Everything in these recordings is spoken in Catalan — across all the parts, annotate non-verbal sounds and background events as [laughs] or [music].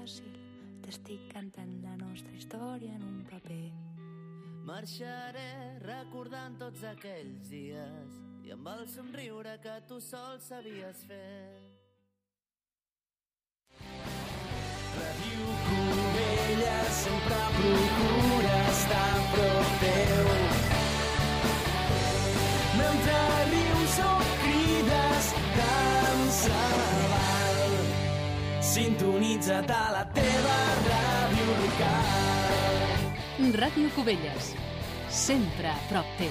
fàcil. T'estic cantant la nostra història en un paper. Marxaré recordant tots aquells dies i amb el somriure que tu sol sabies fer. Ràdio Covella sempre procura Sintonitza't a la teva ràdio local. Ràdio Cubelles. Sempre a prop teu.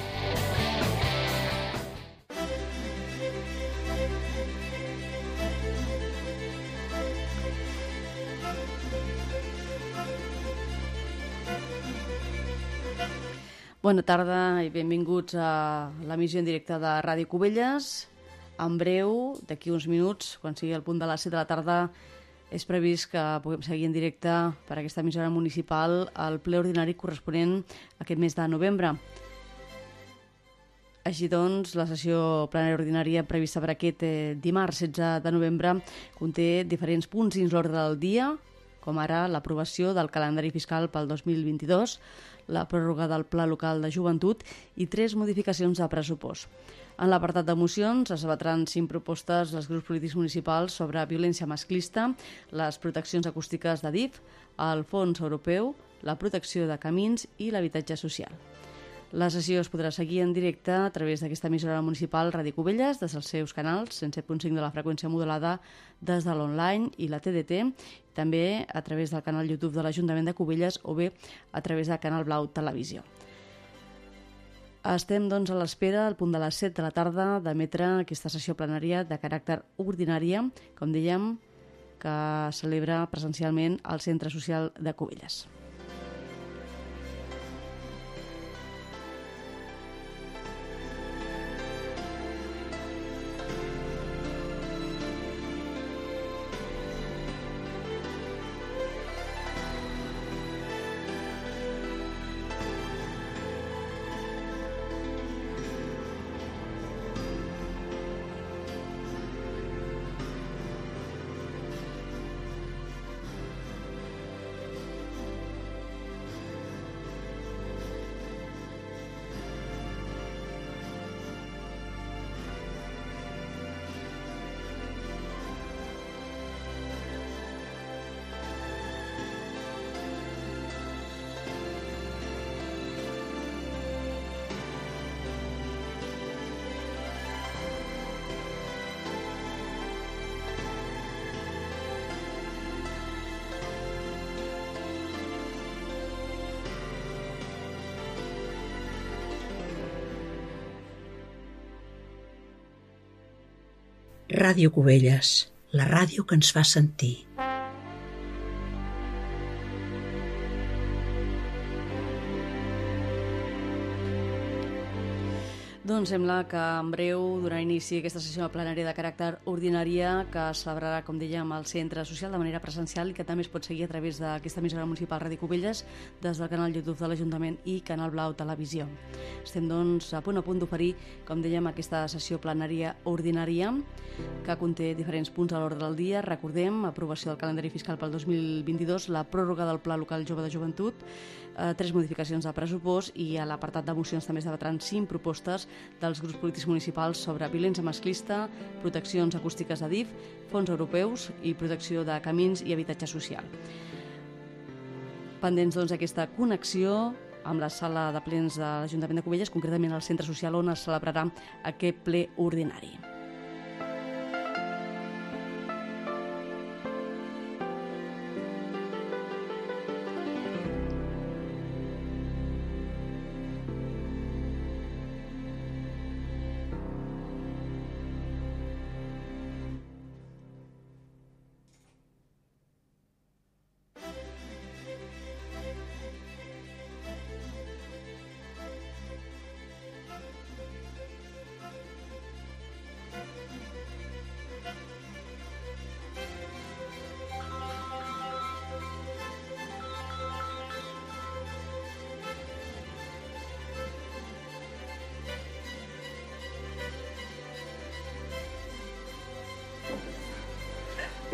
Bona tarda i benvinguts a l'emissió en directe de Ràdio Cubelles. En breu, d'aquí uns minuts, quan sigui el punt de les 7 de la tarda, és previst que puguem seguir en directe per aquesta emissora municipal el ple ordinari corresponent a aquest mes de novembre. Així doncs, la sessió plenària ordinària prevista per aquest eh, dimarts 16 de novembre conté diferents punts dins l'ordre del dia, com ara l'aprovació del calendari fiscal pel 2022, la pròrroga del Pla Local de Joventut i tres modificacions de pressupost. En l'apartat de mocions es debatran cinc propostes dels grups polítics municipals sobre violència masclista, les proteccions acústiques de DIF, el Fons Europeu, la protecció de camins i l'habitatge social. La sessió es podrà seguir en directe a través d'aquesta emissora municipal Ràdio Cubelles, des dels seus canals 107.5 de la freqüència modulada des de l'online i la TDT, també a través del canal YouTube de l'Ajuntament de Cubelles o bé a través del Canal Blau Televisió. Estem doncs a l'espera al punt de les 7 de la tarda d'emetre aquesta sessió plenària de caràcter ordinària, com dèiem, que celebra presencialment al Centre Social de Cubelles. Ràdio Cubelles, la ràdio que ens fa sentir. Doncs sembla que en breu donarà inici aquesta sessió plenària de caràcter ordinària que es celebrarà, com dèiem, al Centre Social de manera presencial i que també es pot seguir a través d'aquesta emissora municipal Ràdio Cubelles des del canal YouTube de l'Ajuntament i Canal Blau Televisió. Estem, doncs, a punt a punt d'oferir, com dèiem, aquesta sessió plenària ordinària que conté diferents punts a l'ordre del dia. Recordem, aprovació del calendari fiscal pel 2022, la pròrroga del Pla Local Jove de Joventut, eh, tres modificacions de pressupost i a l'apartat de mocions també es debatran cinc propostes dels grups polítics municipals sobre violència masclista, proteccions acústiques de DIF, fons europeus i protecció de camins i habitatge social. Pendents doncs aquesta connexió amb la sala de plens de l'Ajuntament de Cubelles, concretament al centre social on es celebrarà aquest ple ordinari.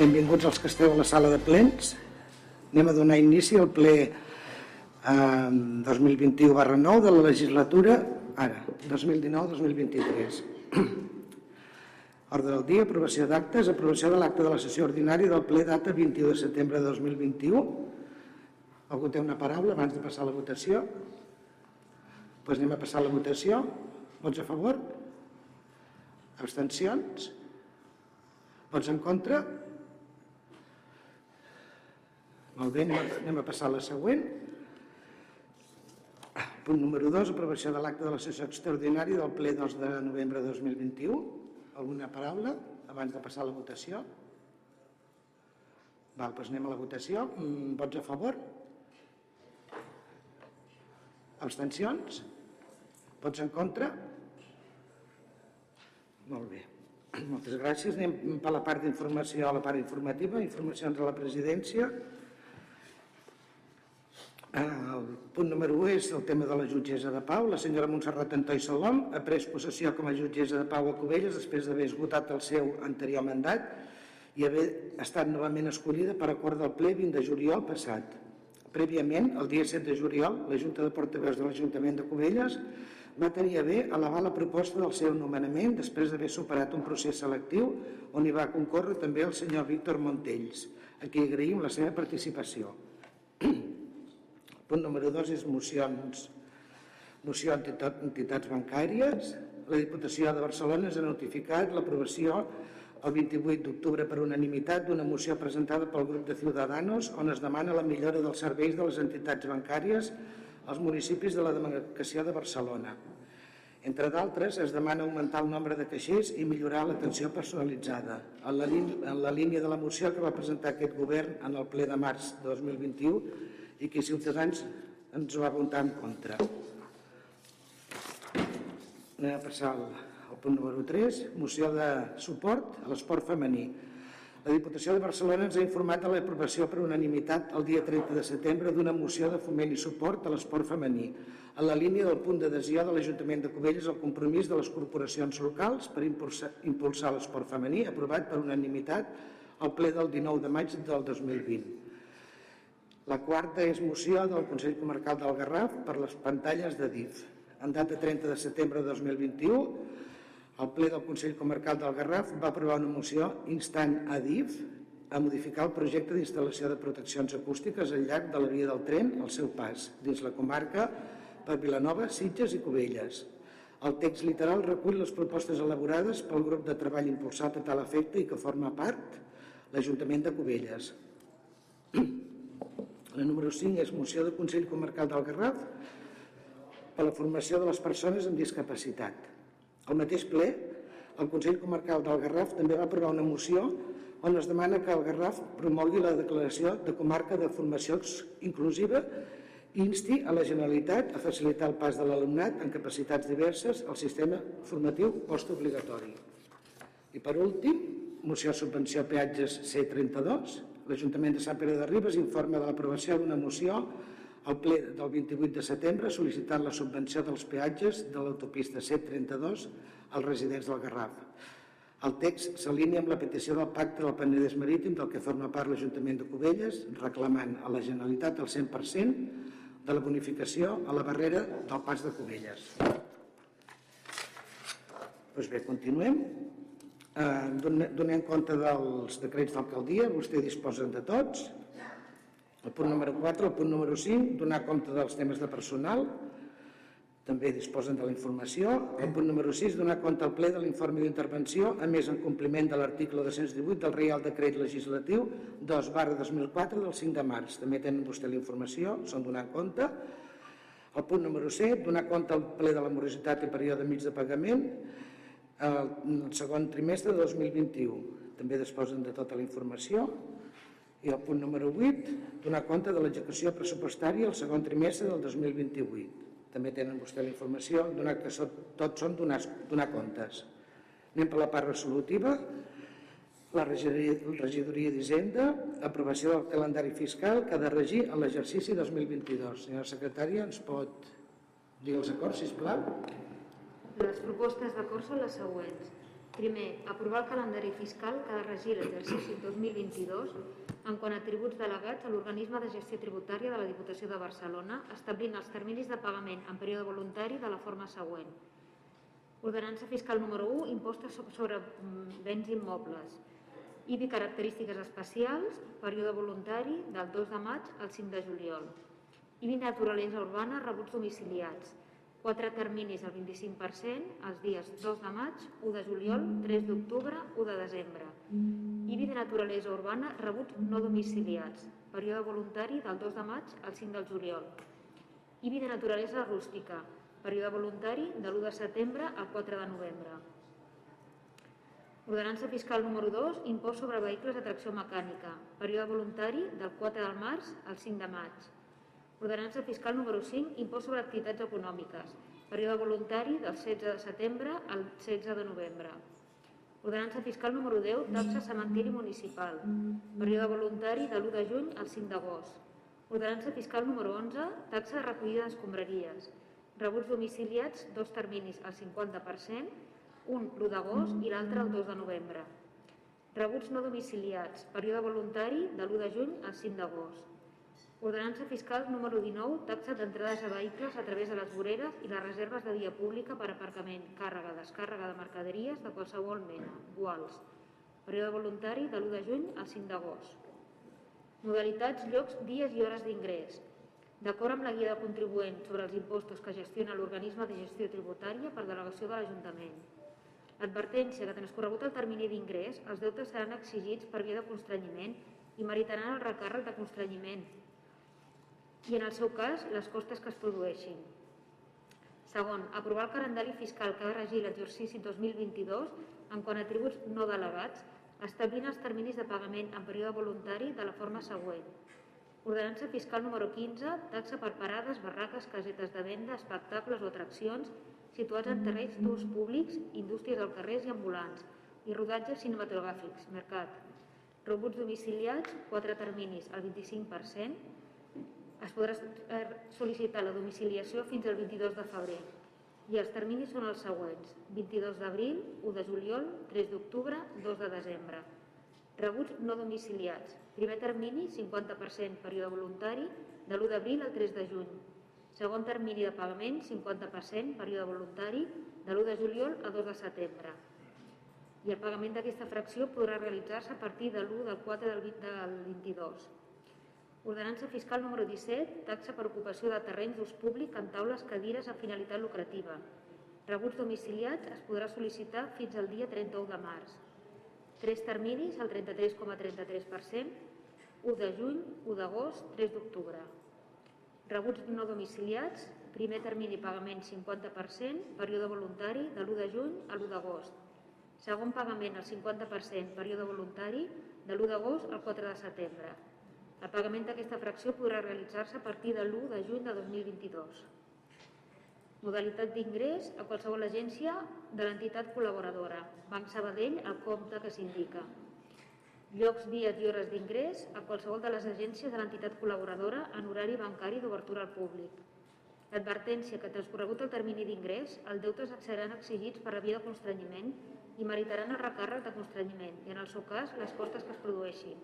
Benvinguts els que esteu a la sala de plens. Anem a donar inici al ple eh, 2021 barra 9 de la legislatura, ara, 2019-2023. [clears throat] Ordre del dia, aprovació d'actes, aprovació de l'acte de la sessió ordinària del ple data 21 de setembre de 2021. Algú té una paraula abans de passar la votació? Doncs pues anem a passar la votació. Vots a favor? Abstencions? Vots en contra? Molt bé, anem a, passar a la següent. Punt número 2, aprovació de l'acte de la sessió extraordinària del ple 2 de novembre de 2021. Alguna paraula abans de passar a la votació? Val, doncs anem a la votació. Mm, vots a favor? Abstencions? Vots en contra? Molt bé. Moltes gràcies. Anem per la part d'informació, a la part informativa. Informacions a la presidència. El punt número 1 és el tema de la jutgessa de Pau. La senyora Montserrat Antoi Salom ha pres possessió com a jutgessa de Pau a Cubelles després d'haver esgotat el seu anterior mandat i haver estat novament escollida per acord del ple 20 de juliol passat. Prèviament, el dia 7 de juliol, la Junta de Portaveus de l'Ajuntament de Cubelles va tenir a bé elevar la proposta del seu nomenament després d'haver superat un procés selectiu on hi va concórrer també el senyor Víctor Montells, a qui agraïm la seva participació. Punt número 2 és mocions. Moció a entitats bancàries. La Diputació de Barcelona ens ha notificat l'aprovació el 28 d'octubre per unanimitat d'una moció presentada pel grup de Ciudadanos on es demana la millora dels serveis de les entitats bancàries als municipis de la demarcació de Barcelona. Entre d'altres, es demana augmentar el nombre de caixers i millorar l'atenció personalitzada, en la, en la línia de la moció que va presentar aquest govern en el ple de març de 2021 i que Ciutadans ens va votar en contra. Anem a passar al, al punt número 3, moció de suport a l'esport femení. La Diputació de Barcelona ens ha informat de l'aprovació per unanimitat el dia 30 de setembre d'una moció de foment i suport a l'esport femení, en la línia del punt d'adhesió de l'Ajuntament de Cubelles al compromís de les corporacions locals per impulsar, impulsar l'esport femení, aprovat per unanimitat al ple del 19 de maig del 2020. La quarta és moció del Consell Comarcal del Garraf per les pantalles de DIF. En data 30 de setembre de 2021, el ple del Consell Comarcal del Garraf va aprovar una moció instant a DIF a modificar el projecte d'instal·lació de proteccions acústiques al llarg de la via del tren al seu pas, dins la comarca per Vilanova, Sitges i Cubelles. El text literal recull les propostes elaborades pel grup de treball impulsat a tal efecte i que forma part l'Ajuntament de Cubelles. La número 5 és moció del Consell Comarcal del Garraf per la formació de les persones amb discapacitat. Al mateix ple, el Consell Comarcal del Garraf també va aprovar una moció on es demana que el Garraf promogui la declaració de comarca de formació inclusiva i insti a la Generalitat a facilitar el pas de l'alumnat amb capacitats diverses al sistema formatiu postobligatori. I per últim, moció subvenció a peatges C32, l'Ajuntament de Sant Pere de Ribes informa de l'aprovació d'una moció al ple del 28 de setembre sol·licitant la subvenció dels peatges de l'autopista C32 als residents del Garraf. El text s'alinea amb la petició del pacte del Penedès Marítim del que forma part l'Ajuntament de Cubelles, reclamant a la Generalitat el 100% de la bonificació a la barrera del pas de Cubelles. Doncs bé, continuem. Eh, donem compte dels decrets d'alcaldia, vostè disposen de tots. El punt número 4, el punt número 5, donar compte dels temes de personal, també disposen de la informació. El punt número 6, donar compte al ple de l'informe d'intervenció, a més en compliment de l'article 218 del Reial Decret Legislatiu 2 barra 2004 del 5 de març. També tenen vostè la informació, són donar compte. El punt número 7, donar compte al ple de la morositat i període mig de pagament, el segon trimestre de 2021. També disposen de tota la informació. I el punt número 8, donar compte de l'execució pressupostària el segon trimestre del 2028. També tenen vostè la informació, donar que tots són donar, donar comptes. Anem per la part resolutiva. La regidoria, d'Hisenda, aprovació del calendari fiscal que ha de regir en l'exercici 2022. Senyora secretària, ens pot dir els acords, sisplau? Les propostes d'acord són les següents. Primer, aprovar el calendari fiscal que ha de regir l'exercici 2022 en quant a tributs delegats a l'organisme de gestió tributària de la Diputació de Barcelona, establint els terminis de pagament en període voluntari de la forma següent. Ordenança fiscal número 1, impostos sobre mm, béns immobles. IBI característiques especials, període voluntari del 2 de maig al 5 de juliol. IBI naturalesa urbana, rebuts domiciliats. Quatre terminis al 25%, els dies 2 de maig, 1 de juliol, 3 d'octubre, 1 de desembre. IBI de naturalesa urbana, rebuts no domiciliats. Període voluntari del 2 de maig al 5 del juliol. IBI de naturalesa rústica. Període voluntari de l'1 de setembre al 4 de novembre. Ordenança fiscal número 2, impost sobre vehicles de tracció mecànica, període voluntari del 4 del març al 5 de maig. Ordenança fiscal número 5, impost sobre activitats econòmiques, període voluntari del 16 de setembre al 16 de novembre. Ordenança fiscal número 10, taxa cementiri municipal, període voluntari de l'1 de juny al 5 d'agost. Ordenança fiscal número 11, taxa de recollida d'escombraries, rebuts domiciliats, dos terminis al 50%, un l'1 d'agost i l'altre el 2 de novembre. Rebuts no domiciliats, període voluntari de l'1 de juny al 5 d'agost. Ordenança fiscal número 19, taxa d'entrades a vehicles a través de les voreres i les reserves de via pública per aparcament, càrrega, descàrrega de mercaderies de qualsevol mena, guals. Període voluntari de l'1 de juny al 5 d'agost. Modalitats, llocs, dies i hores d'ingrés. D'acord amb la guia de contribuent sobre els impostos que gestiona l'organisme de gestió tributària per delegació de l'Ajuntament. Advertència que transcorregut el termini d'ingrés, els deutes seran exigits per via de constrenyiment i meritaran el recàrrec de constrenyiment i, en el seu cas, les costes que es produeixin. Segon, aprovar el calendari fiscal que ha regir l'exercici 2022 en quant a tributs no delegats, establint els terminis de pagament en període voluntari de la forma següent. Ordenança fiscal número 15, taxa per parades, barraques, casetes de venda, espectacles o atraccions situats en terrenys d'ús públics, indústries al carrers i ambulants, i rodatges cinematogràfics, mercat. Rebuts domiciliats, quatre terminis al 25%. Es podrà eh, sol·licitar la domiciliació fins al 22 de febrer. I els terminis són els següents. 22 d'abril, 1 de juliol, 3 d'octubre, 2 de desembre. Rebuts no domiciliats. Primer termini, 50% període voluntari, de l'1 d'abril al 3 de juny. Segon termini de pagament, 50%, període voluntari, de l'1 de juliol a 2 de setembre. I el pagament d'aquesta fracció podrà realitzar-se a partir de l'1 del 4 del 20 del 22. Ordenança fiscal número 17, taxa per ocupació de terrenys d'ús públic en taules cadires a finalitat lucrativa. Rebuts domiciliats es podrà sol·licitar fins al dia 31 de març. Tres terminis, el 33,33%, 1 de juny, 1 d'agost, 3 d'octubre. Rebuts no domiciliats, primer termini pagament 50%, període voluntari de l'1 de juny a l'1 d'agost. Segon pagament al 50%, període voluntari de l'1 d'agost al 4 de setembre. El pagament d'aquesta fracció podrà realitzar-se a partir de l'1 de juny de 2022. Modalitat d'ingrés a qualsevol agència de l'entitat col·laboradora, Banc Sabadell, al compte que s'indica llocs, dies i hores d'ingrés a qualsevol de les agències de l'entitat col·laboradora en horari bancari d'obertura al públic. L'advertència que transcorregut el termini d'ingrés, els deutes seran exigits per la via de constrenyiment i meritaran el recàrrec de constrenyiment i, en el seu cas, les costes que es produeixin.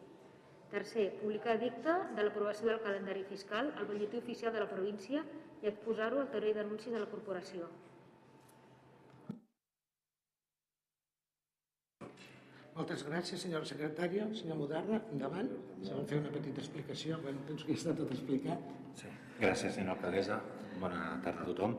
Tercer, publicar dicta de l'aprovació del calendari fiscal al butlletí oficial de la província i exposar-ho al terreny d'anuncis de la corporació. Moltes gràcies, senyora secretària. Senyor Moderna, endavant. Se van fer una petita explicació. Bueno, penso que ja està tot explicat. Sí. Gràcies, senyora alcaldessa. Bona tarda a tothom.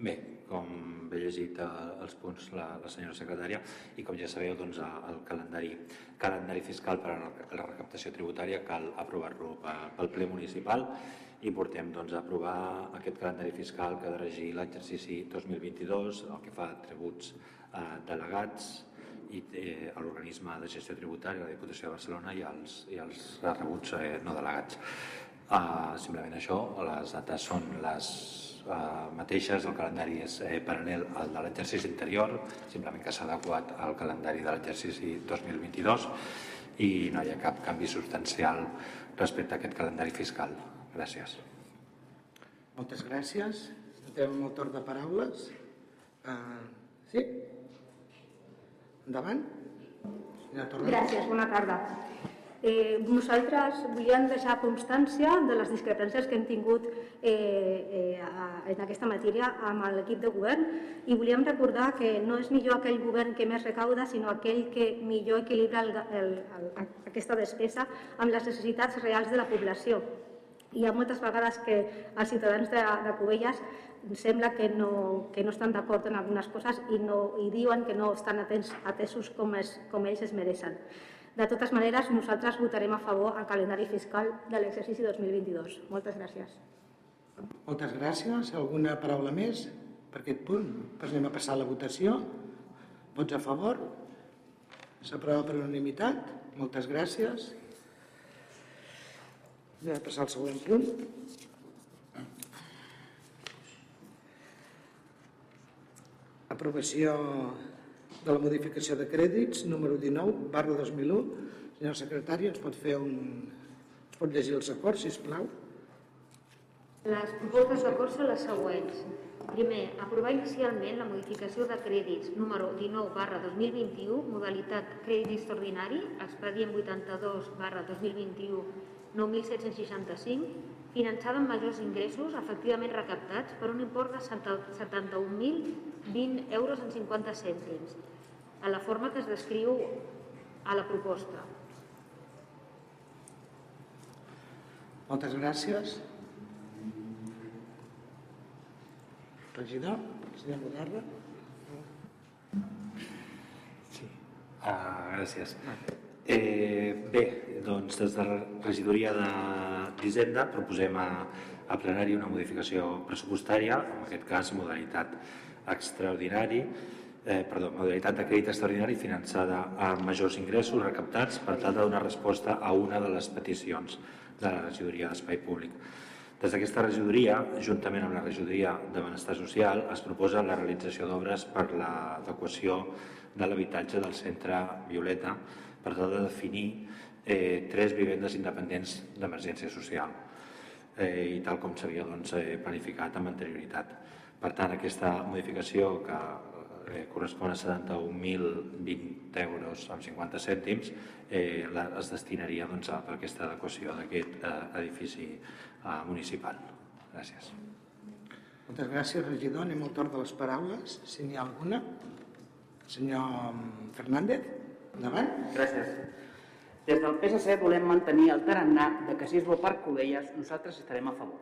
Bé, com bé llegit eh, els punts la, la senyora secretària i com ja sabeu doncs, el calendari, calendari fiscal per a la recaptació tributària cal aprovar-lo pel ple municipal i portem doncs, a aprovar aquest calendari fiscal que ha de regir l'exercici 2022, el que fa tributs eh, delegats, i eh, a l'organisme de gestió tributària, la Diputació de Barcelona i els, i rebuts eh, no delegats. Uh, simplement això, les dates són les uh, mateixes, el calendari és eh, paral·lel al de l'exercici anterior, simplement que s'ha adequat al calendari de l'exercici 2022 i no hi ha cap canvi substancial respecte a aquest calendari fiscal. Gràcies. Moltes gràcies. Estem el torn de paraules. Uh, sí? Endavant. Gràcies, bona tarda. Eh, nosaltres volíem deixar constància de les discrepàncies que hem tingut eh, eh, en aquesta matèria amb l'equip de govern i volíem recordar que no és millor aquell govern que més recauda, sinó aquell que millor equilibra el, el, el, aquesta despesa amb les necessitats reals de la població. Hi ha moltes vegades que els ciutadans de, de Cubelles sembla que no, que no estan d'acord en algunes coses i, no, i diuen que no estan atents, atesos com, es, com ells es mereixen. De totes maneres, nosaltres votarem a favor al calendari fiscal de l'exercici 2022. Moltes gràcies. Moltes gràcies. Alguna paraula més per aquest punt? Doncs anem a passar a la votació. Vots a favor? S'aprova per unanimitat. Moltes gràcies. Anem a passar al següent punt. Aprovació de la modificació de crèdits, número 19, barra 2001. Senyor secretari, ens pot fer un... ens pot llegir els acords, sisplau? Les propostes d'acord són les següents. Primer, aprovar inicialment la modificació de crèdits número 19 barra 2021, modalitat crèdit extraordinari, expedient 82 barra 2021, 9.765, finançada amb majors ingressos efectivament recaptats per un import de 71.020 euros en 50 cèntims, a la forma que es descriu a la proposta. Moltes gràcies. Regidor, senyor Moderna. Ah, gràcies. Eh, bé, doncs des de la regidoria d'Hisenda proposem a, a plenari una modificació pressupostària, en aquest cas modalitat extraordinari, eh, perdó, modalitat de crèdit extraordinari finançada amb majors ingressos recaptats per tal de donar resposta a una de les peticions de la regidoria d'Espai Públic. Des d'aquesta regidoria, juntament amb la regidoria de Benestar Social, es proposa la realització d'obres per l'adequació de l'habitatge del centre Violeta per tal de definir eh, tres vivendes independents d'emergència social eh, i tal com s'havia doncs, eh, planificat amb anterioritat. Per tant, aquesta modificació que eh, correspon a 71.020 euros amb 50 cèntims eh, la, es destinaria doncs, a, aquesta adequació d'aquest eh, edifici eh, municipal. Gràcies. Moltes gràcies, regidor. Anem al torn de les paraules, si n'hi ha alguna. Senyor Fernández, endavant. Gràcies. Des del PSC volem mantenir el tarannà de que si es vol per Covelles, nosaltres estarem a favor.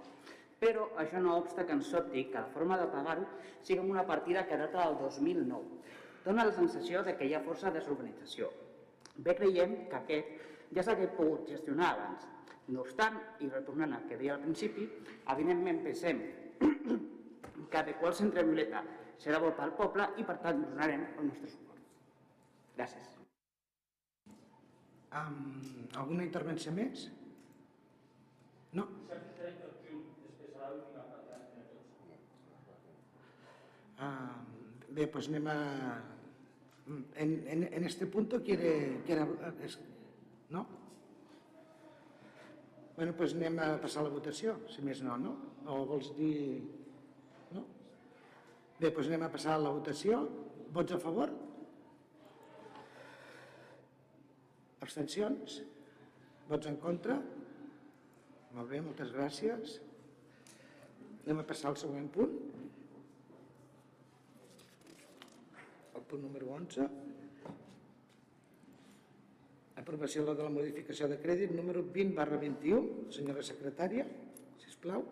Però això no obsta que ens sobti que la forma de pagar-ho sigui una partida que data del 2009. Dóna la sensació de que hi ha força desorganització. Bé creiem que aquest ja s'hauria pogut gestionar abans. No obstant, i retornant al que deia al principi, evidentment pensem que adequar el centre Violeta serà bo pel poble i per tant donarem el nostre suport. Gràcies. Um, alguna intervenció més? No? Ah, bé, pues anem a... En, en, en este punto quiere... quiere es, ¿No? Bueno, pues anem a passar la votació, si més no, no? O vols dir... No? Bé, doncs anem a passar la votació. Vots a favor? Abstencions? Vots en contra? Molt bé, moltes gràcies. Anem a passar al següent punt. El punt número 11. Aprovació de la modificació de crèdit número 20 barra 21. Senyora secretària, sisplau.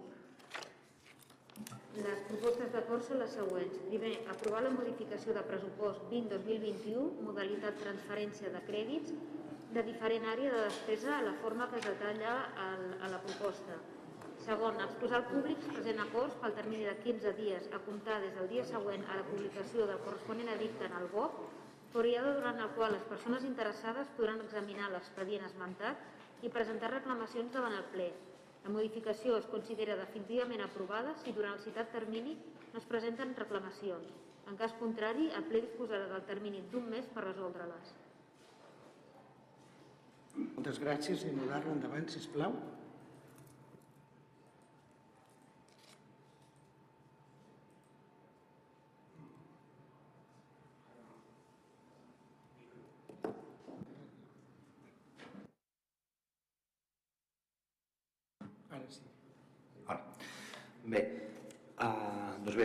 Les propostes d'acord són les següents. Primer, aprovar la modificació de pressupost 20-2021, modalitat transferència de crèdits de diferent àrea de despesa a la forma que es detalla al, a la proposta. Segon, exposar al públic present acords pel termini de 15 dies a comptar des del dia següent a la publicació del corresponent edicte en el BOC, període durant el qual les persones interessades podran examinar l'expedient esmentat i presentar reclamacions davant el ple. La modificació es considera definitivament aprovada si durant el citat termini no es presenten reclamacions. En cas contrari, el ple disposarà del termini d'un mes per resoldre-les. Moltes gràcies i mudar-la endavant, sisplau. Ara sí. Ara. Bé, uh, doncs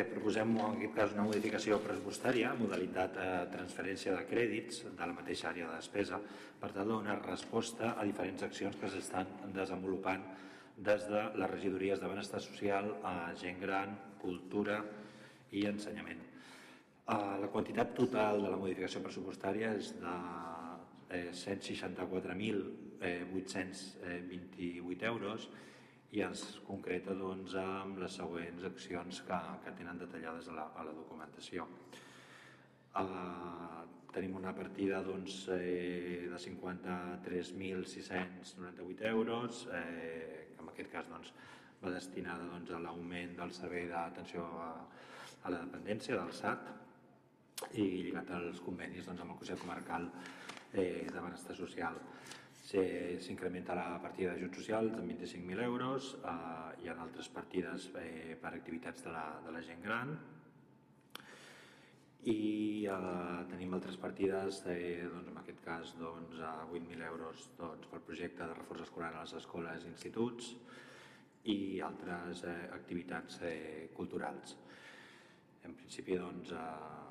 en aquest cas una modificació pressupostària, modalitat de transferència de crèdits de la mateixa àrea de despesa, per tal de donar resposta a diferents accions que s'estan desenvolupant des de les regidories de benestar social a gent gran, cultura i ensenyament. Uh, la quantitat total de la modificació pressupostària és de eh, 164.828 euros i es concreta doncs, amb les següents accions que, que tenen detallades a la, a la documentació. Uh, tenim una partida doncs, eh, de 53.698 euros, eh, que en aquest cas doncs, va destinada doncs, a l'augment del servei d'atenció a, a la dependència del SAT i lligat als convenis doncs, amb el Consell Comarcal eh, de Benestar Social. S'incrementa la partida d'ajuts socials en 25.000 euros, eh, hi ha altres partides eh, per activitats de la, de la gent gran, i eh, tenim altres partides, eh, doncs, en aquest cas doncs, a 8.000 euros doncs, pel projecte de reforç escolar a les escoles i instituts i altres eh, activitats eh, culturals. En principi doncs, eh,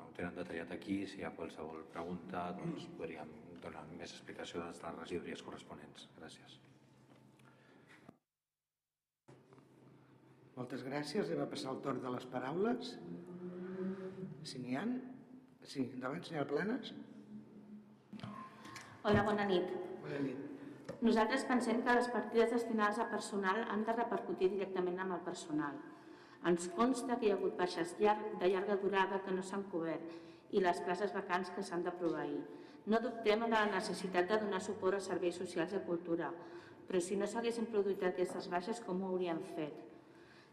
ho tenen detallat aquí, si hi ha qualsevol pregunta doncs, podríem donar més explicació de les regidories corresponents. Gràcies. Moltes gràcies. Anem a passar el torn de les paraules. Si n'hi ha. Sí, endavant, senyora Planes. Hola, bona nit. Bona nit. Nosaltres pensem que les partides destinades a personal han de repercutir directament amb el personal. Ens consta que hi ha hagut baixes llarg, de llarga durada que no s'han cobert i les places vacants que s'han de proveir. No dubtem de la necessitat de donar suport a serveis socials i cultura, però si no s'haguessin produït aquestes baixes, com ho hauríem fet?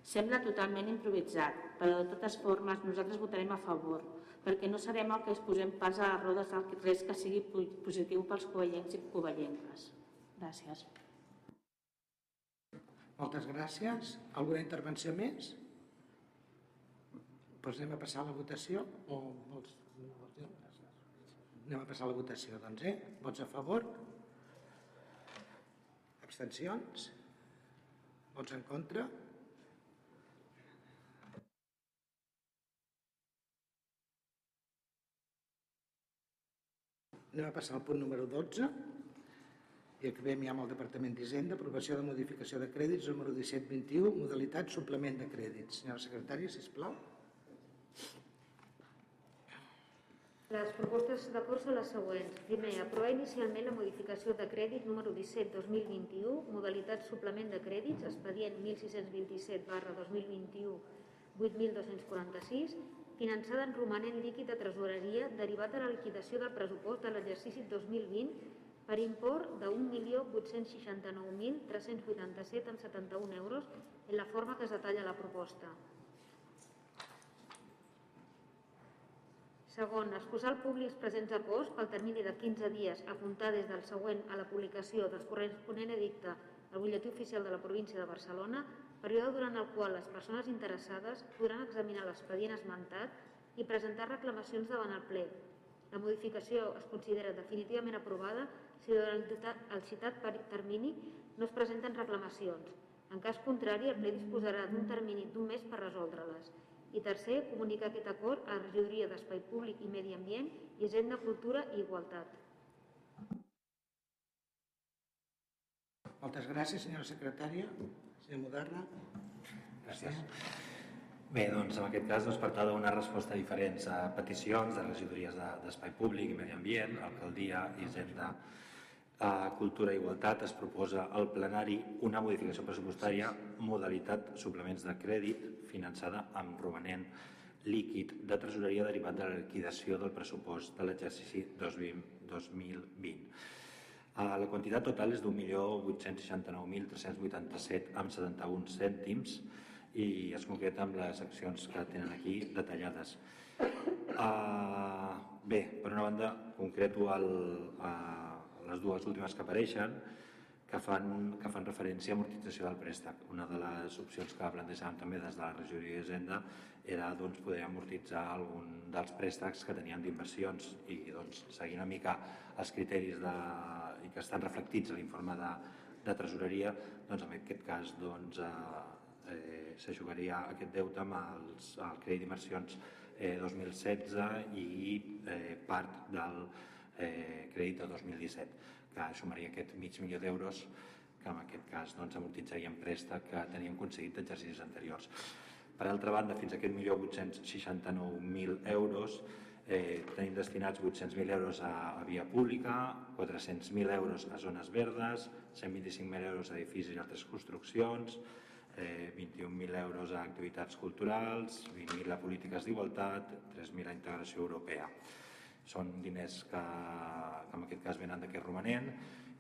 Sembla totalment improvisat, però de totes formes nosaltres votarem a favor, perquè no sabem el que es posem pas a les rodes del res que sigui positiu pels covellencs i covellenques. Gràcies. Moltes gràcies. Alguna intervenció més? Doncs anem a passar a la votació. O vols... Anem a passar a la votació, doncs, eh? Vots a favor? Abstencions? Vots en contra? Anem a passar al punt número 12 i acabem ja amb el Departament d'Hisenda, aprovació de modificació de crèdits número 1721, modalitat suplement de crèdits. Senyora secretària, sisplau. Les propostes d'acord són les següents. Primer, aprovar inicialment la modificació de crèdit número 17-2021, modalitat suplement de crèdits, expedient 1627 barra 2021 8.246, finançada en romanent líquid de tresoreria derivat de la liquidació del pressupost de l'exercici 2020 per import de 1.869.387,71 euros en la forma que es detalla la proposta. Segon, exposar al públic presents acords pel termini de 15 dies a comptar des del següent a la publicació del corresponent edicte al butlletí oficial de la província de Barcelona període durant el qual les persones interessades podran examinar l'expedient esmentat i presentar reclamacions davant el ple. La modificació es considera definitivament aprovada si durant el citat termini no es presenten reclamacions. En cas contrari, el ple disposarà d'un termini d'un mes per resoldre-les. I tercer, comunicar aquest acord a la regidoria d'Espai Públic i Medi Ambient, Hisenda, Cultura i Igualtat. Moltes gràcies, senyora secretària. Senyor Moderna. Gràcies. Bé, doncs en aquest cas doncs, per tal de donar resposta a diferents a eh, peticions de regidories d'Espai Públic i Medi Ambient, Alcaldia, Hisenda, a Cultura i Igualtat es proposa al plenari una modificació pressupostària modalitat suplements de crèdit finançada amb romanent líquid de tresoreria derivat de la liquidació del pressupost de l'exercici 2020. La quantitat total és d'1.869.387 amb 71 cèntims i es concreta amb les accions que tenen aquí detallades. Uh, bé, per una banda, concreto el, uh, les dues últimes que apareixen, que fan, que fan referència a amortització del préstec. Una de les opcions que plantejàvem també des de la regidoria d'Hisenda era doncs, poder amortitzar algun dels préstecs que tenien d'inversions i doncs, seguir una mica els criteris de, i que estan reflectits a l'informe de, de tresoreria, doncs en aquest cas doncs, eh, eh, s'ajugaria aquest deute amb els, el crèdit d'inversions eh, 2016 i eh, part del eh, crèdit de 2017, que sumaria aquest mig milió d'euros que en aquest cas doncs, amortitzaríem préstec que teníem aconseguit d'exercicis anteriors. Per altra banda, fins a aquest 1.869.000 euros eh, tenim destinats 800.000 euros a, a via pública, 400.000 euros a zones verdes, 125.000 euros a edificis i altres construccions, eh, 21.000 euros a activitats culturals, 20.000 a polítiques d'igualtat, 3.000 a integració europea. Són diners que, que en aquest cas venen d'aquest romanent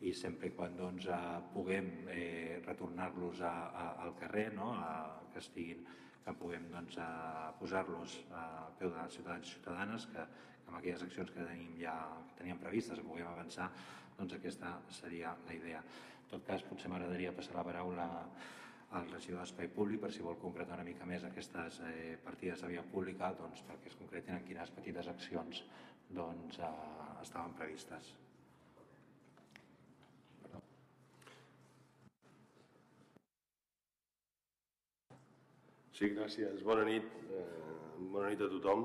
i sempre i quan doncs, eh, puguem eh, retornar-los al carrer, no? a, que estiguin que puguem doncs, posar-los a peu de ciutadans i ciutadanes, que, que amb aquelles accions que tenim ja que teníem previstes puguem avançar, doncs aquesta seria la idea. En tot cas, potser m'agradaria passar la paraula al regidor d'Espai Públic per si vol concretar una mica més aquestes eh, partides de via pública doncs, perquè es concretin en quines petites accions doncs, eh, estaven previstes. Sí, gràcies. Bona nit. Eh, bona nit a tothom.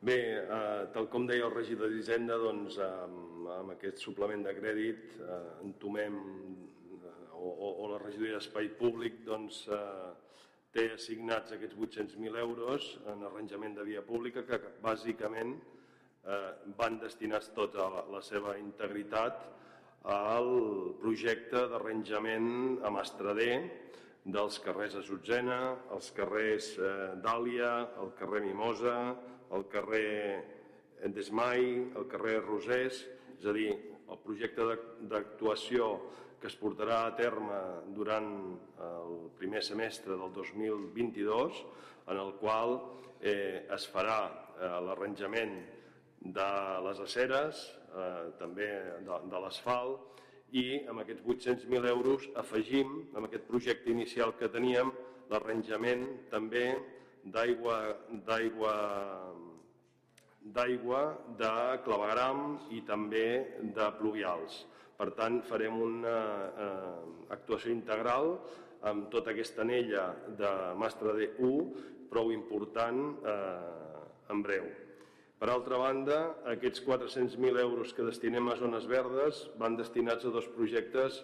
Bé, eh, tal com deia el regidor d'Hisenda, doncs, amb, amb aquest suplement de crèdit eh, entomem, eh, o, o, o la regidoria d'Espai Públic doncs, eh, té assignats aquests 800.000 euros en arranjament de via pública que bàsicament van destinats tota la, la seva integritat al projecte d'arranjament a Mastrader, dels carrers Azutzena, els carrers eh, Dàlia, el carrer Mimosa, el carrer Desmai, el carrer Rosés, és a dir, el projecte d'actuació que es portarà a terme durant el primer semestre del 2022, en el qual eh, es farà eh, l'arranjament de les aceres, eh, també de, de l'asfalt, i amb aquests 800.000 euros afegim, amb aquest projecte inicial que teníem, l'arranjament també d'aigua d'aigua d'aigua, de clavegram i també de pluvials. Per tant, farem una eh, actuació integral amb tota aquesta anella de Mastre de 1, prou important eh, en breu. Per altra banda, aquests 400.000 euros que destinem a zones verdes van destinats a dos projectes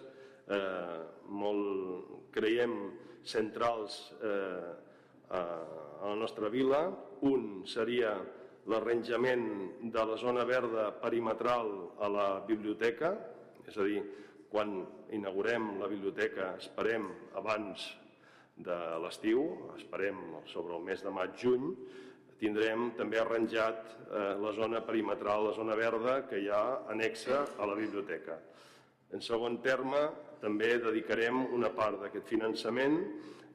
eh, molt, creiem, centrals eh, a, a la nostra vila. Un seria l'arranjament de la zona verda perimetral a la biblioteca, és a dir, quan inaugurem la biblioteca esperem abans de l'estiu, esperem sobre el mes de maig-juny, tindrem també arranjat eh, la zona perimetral, la zona verda que hi ha anexa a la biblioteca. En segon terme, també dedicarem una part d'aquest finançament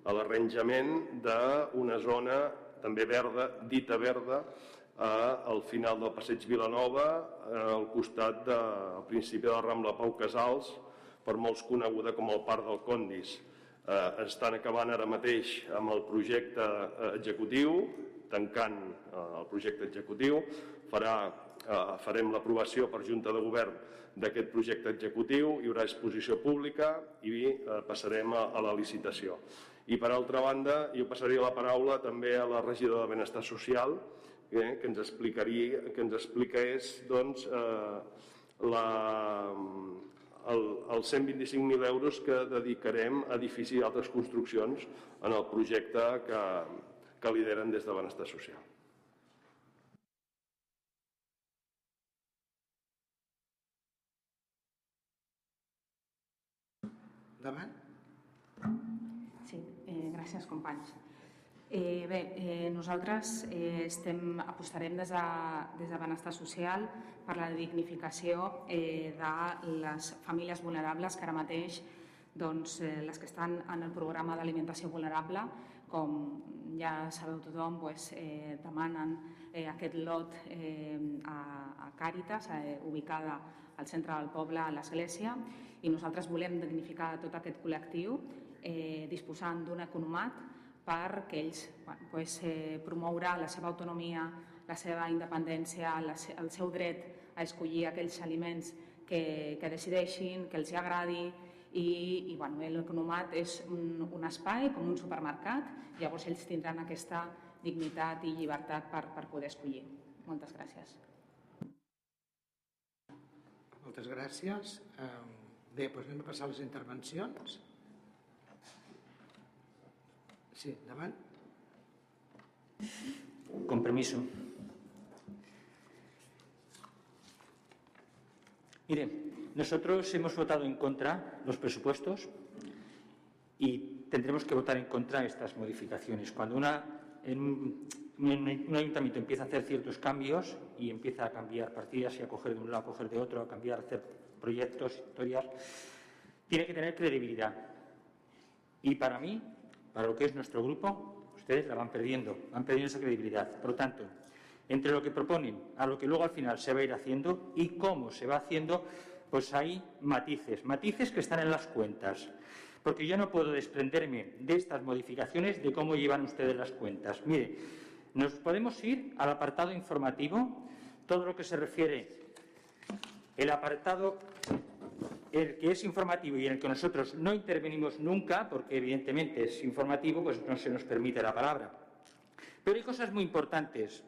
a l'arranjament d'una zona també verda, dita verda, al final del passeig Vilanova, al costat del principi de la Rambla Pau Casals, per molts coneguda com el Parc del Condis. Eh, estan acabant ara mateix amb el projecte eh, executiu, tancant eh, el projecte executiu, farà, eh, farem l'aprovació per Junta de Govern d'aquest projecte executiu, hi haurà exposició pública i eh, passarem a, a la licitació. I per altra banda, jo passaria la paraula també a la regidora de Benestar Social, eh, que ens explicaria, que ens expliqués doncs, eh, la, el, els 125.000 euros que dedicarem a edificis i altres construccions en el projecte que, que lideren des de benestar social. Endavant. Sí, eh, gràcies companys. Eh, bé, eh, nosaltres eh, estem, apostarem des de, des de Benestar Social per la dignificació eh, de les famílies vulnerables que ara mateix doncs, eh, les que estan en el programa d'alimentació vulnerable com ja sabeu tothom, doncs, eh, demanen eh, aquest lot eh, a, a Càritas, eh, ubicada al centre del poble, a l'església, i nosaltres volem dignificar tot aquest col·lectiu eh, disposant d'un economat perquè ells bueno, pues, eh, promoure la seva autonomia, la seva independència, la, el seu dret a escollir aquells aliments que, que decideixin, que els agradi i, i bueno, l'Economat és un, un espai com un supermercat, llavors ells tindran aquesta dignitat i llibertat per, per poder escollir. Moltes gràcies. Moltes gràcies. Bé, doncs anem a passar a les intervencions. Sí, endavant. Con permiso. Mire, nosotros hemos votado en contra los presupuestos y tendremos que votar en contra estas modificaciones. Cuando una, en un, un, ayuntamiento empieza a hacer ciertos cambios y empieza a cambiar partidas y a coger de un lado, a coger de otro, a cambiar, a hacer proyectos, historias, tiene que tener credibilidad. Y para mí, para lo que es nuestro grupo, ustedes la van perdiendo, van perdiendo esa credibilidad. Por lo tanto, entre lo que proponen a lo que luego al final se va a ir haciendo y cómo se va haciendo, pues hay matices, matices que están en las cuentas. Porque yo no puedo desprenderme de estas modificaciones de cómo llevan ustedes las cuentas. Mire, nos podemos ir al apartado informativo, todo lo que se refiere, el apartado el que es informativo y en el que nosotros no intervenimos nunca, porque evidentemente es informativo, pues no se nos permite la palabra. Pero hay cosas muy importantes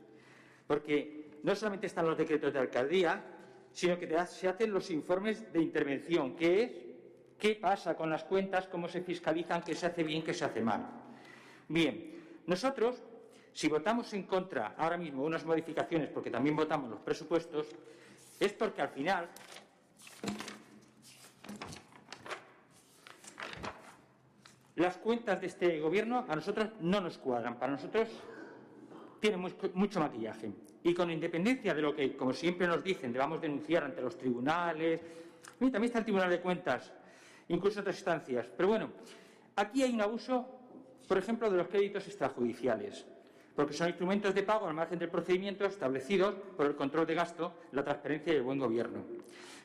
porque no solamente están los decretos de alcaldía, sino que se hacen los informes de intervención, que es qué pasa con las cuentas, cómo se fiscalizan, qué se hace bien, qué se hace mal. Bien, nosotros, si votamos en contra ahora mismo unas modificaciones, porque también votamos los presupuestos, es porque al final las cuentas de este gobierno a nosotros no nos cuadran. Para nosotros tiene mucho maquillaje. Y con independencia de lo que, como siempre nos dicen, debamos denunciar ante los tribunales, también está el Tribunal de Cuentas, incluso otras instancias. Pero bueno, aquí hay un abuso, por ejemplo, de los créditos extrajudiciales, porque son instrumentos de pago al margen del procedimiento establecidos por el control de gasto, la transparencia y el buen gobierno.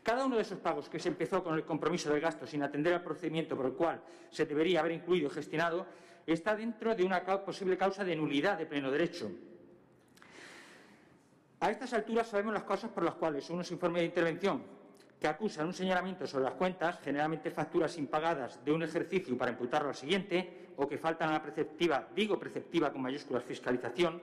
Cada uno de esos pagos que se empezó con el compromiso del gasto sin atender al procedimiento por el cual se debería haber incluido y gestionado, está dentro de una posible causa de nulidad de pleno derecho. A estas alturas sabemos las causas por las cuales unos informes de intervención que acusan un señalamiento sobre las cuentas, generalmente facturas impagadas de un ejercicio para imputarlo al siguiente, o que faltan a la preceptiva, digo preceptiva con mayúsculas fiscalización,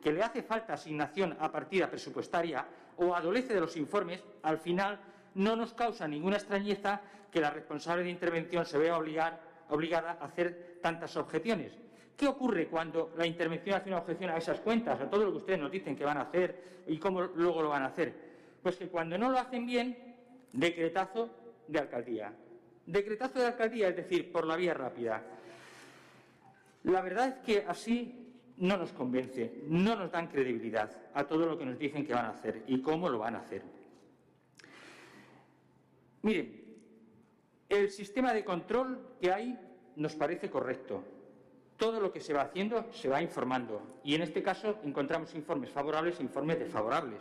que le hace falta asignación a partida presupuestaria o adolece de los informes, al final no nos causa ninguna extrañeza que la responsable de intervención se vea obligar obligada a hacer tantas objeciones. ¿Qué ocurre cuando la intervención hace una objeción a esas cuentas, a todo lo que ustedes nos dicen que van a hacer y cómo luego lo van a hacer? Pues que cuando no lo hacen bien, decretazo de alcaldía. Decretazo de alcaldía, es decir, por la vía rápida. La verdad es que así no nos convence, no nos dan credibilidad a todo lo que nos dicen que van a hacer y cómo lo van a hacer. Miren, el sistema de control que hay nos parece correcto. Todo lo que se va haciendo se va informando y en este caso encontramos informes favorables e informes desfavorables.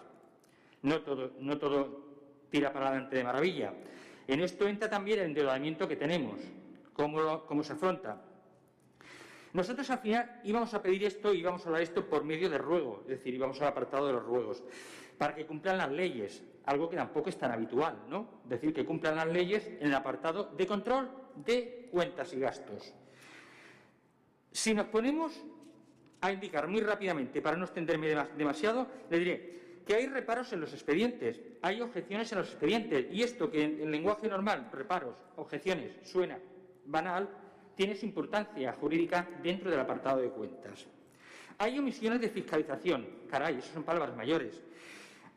No todo, no todo tira para adelante de maravilla. En esto entra también el endeudamiento que tenemos, cómo, cómo se afronta. Nosotros al final íbamos a pedir esto y íbamos a hablar esto por medio de ruego, es decir, íbamos al apartado de los ruegos, para que cumplan las leyes algo que tampoco es tan habitual, ¿no? Decir que cumplan las leyes en el apartado de control de cuentas y gastos. Si nos ponemos a indicar muy rápidamente, para no extenderme demasiado, le diré que hay reparos en los expedientes, hay objeciones en los expedientes, y esto que en, lenguaje normal, reparos, objeciones, suena banal, tiene su importancia jurídica dentro del apartado de cuentas. Hay omisiones de fiscalización, caray, eso son palabras mayores.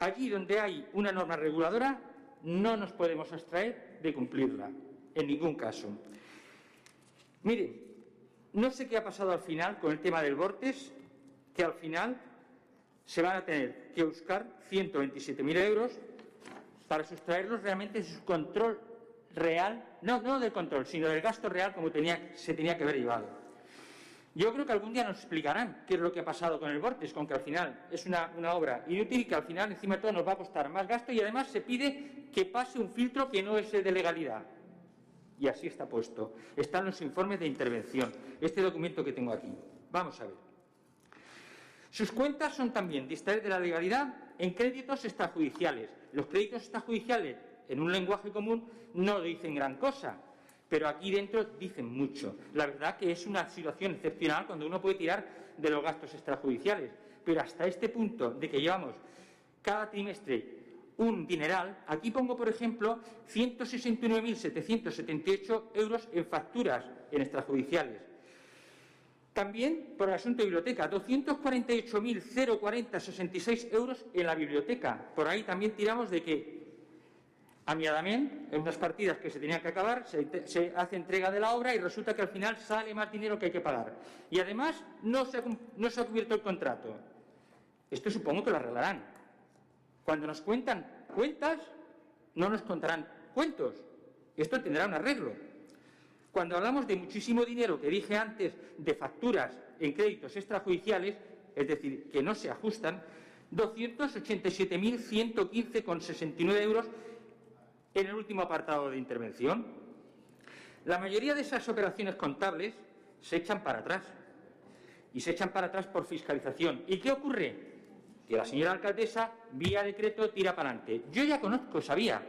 Allí donde hay una norma reguladora, no nos podemos abstraer de cumplirla, en ningún caso. Mire, no sé qué ha pasado al final con el tema del Vortes, que al final se van a tener que buscar 127.000 euros para sustraerlos realmente de su control real, no, no del control, sino del gasto real como se tenía que haber llevado. Yo creo que algún día nos explicarán qué es lo que ha pasado con el Vortex, con que al final es una, obra inútil y que al final encima de todo nos va a costar más gasto y además se pide que pase un filtro que no es de legalidad. Y así está puesto. Están los informes de intervención. Este documento que tengo aquí. Vamos a ver. Sus cuentas son también distraer de la legalidad en créditos extrajudiciales. Los créditos extrajudiciales, en un lenguaje común, no dicen gran cosa pero aquí dentro dicen mucho. La verdad que es una situación excepcional cuando uno puede tirar de los gastos extrajudiciales, pero hasta este punto de que llevamos cada trimestre un dineral, aquí pongo, por ejemplo, 169.778 euros en facturas en extrajudiciales. También, por el asunto de biblioteca, 248.040,66 euros en la biblioteca. Por ahí también tiramos de que, amiadamente, en unas partidas que se tenían que acabar, se, hace entrega de la obra y resulta que al final sale más dinero que hay que pagar. Y además no se no se ha cubierto el contrato. Esto supongo que lo arreglarán. Cuando nos cuentan cuentas, no nos contarán cuentos. Esto tendrá un arreglo. Cuando hablamos de muchísimo dinero que dije antes de facturas en créditos extrajudiciales, es decir, que no se ajustan, 287.115,69 euros en el último apartado de intervención. La mayoría de esas operaciones contables se echan para atrás y se echan para atrás por fiscalización. ¿Y qué ocurre? Que la señora alcaldesa, vía decreto, tira para adelante. Yo ya conozco, sabía.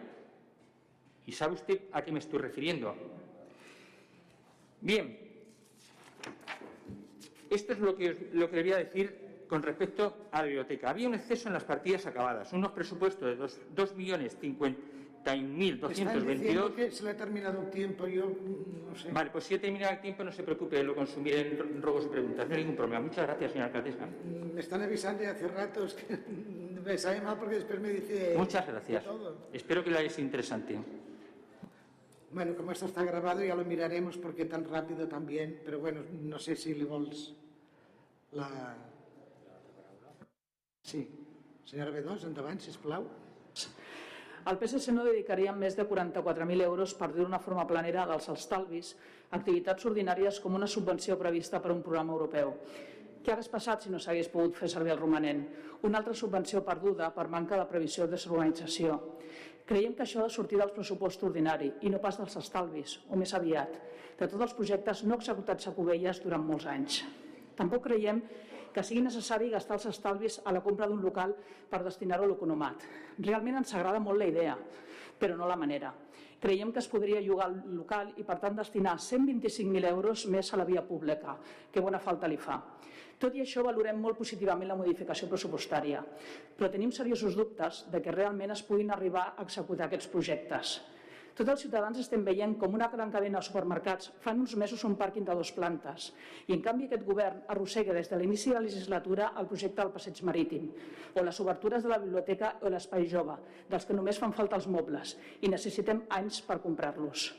¿Y sabe usted a qué me estoy refiriendo? Bien, esto es lo que, lo que le voy a decir con respecto a la biblioteca. Había un exceso en las partidas acabadas, unos presupuestos de 2.050.222. que se le ha terminado el tiempo, yo no sé. Vale, pues si he terminado el tiempo, no se preocupe, lo consumiré en ruegos y preguntas. No hay ningún problema. Muchas gracias, señora alcaldesa. Me están avisando de hace rato, es que [laughs] me sabe mal porque después me dice. Muchas gracias. Espero que haya sido interesante. Bueno, como esto está grabado ya lo miraremos porque tan rápido también, pero bueno, no sé si le vols la... Sí. Senyora B2, endavant, sisplau. El PSC no dedicaria més de 44.000 euros per dir d'una forma planera dels estalvis activitats ordinàries com una subvenció prevista per un programa europeu. Què hagués passat si no s'hagués pogut fer servir el romanent? Una altra subvenció perduda per manca de previsió de desorganització. Creiem que això ha de sortir del pressupost ordinari i no pas dels estalvis, o més aviat, de tots els projectes no executats a Cubelles durant molts anys. Tampoc creiem que sigui necessari gastar els estalvis a la compra d'un local per destinar-ho a l'economat. Realment ens agrada molt la idea, però no la manera. Creiem que es podria llogar el local i, per tant, destinar 125.000 euros més a la via pública, que bona falta li fa. Tot i això, valorem molt positivament la modificació pressupostària, però tenim seriosos dubtes de que realment es puguin arribar a executar aquests projectes. Tots els ciutadans estem veient com una gran cadena de supermercats fan uns mesos un pàrquing de dos plantes i, en canvi, aquest govern arrossega des de l'inici de la legislatura el projecte del passeig marítim o les obertures de la biblioteca o l'espai jove, dels que només fan falta els mobles i necessitem anys per comprar-los.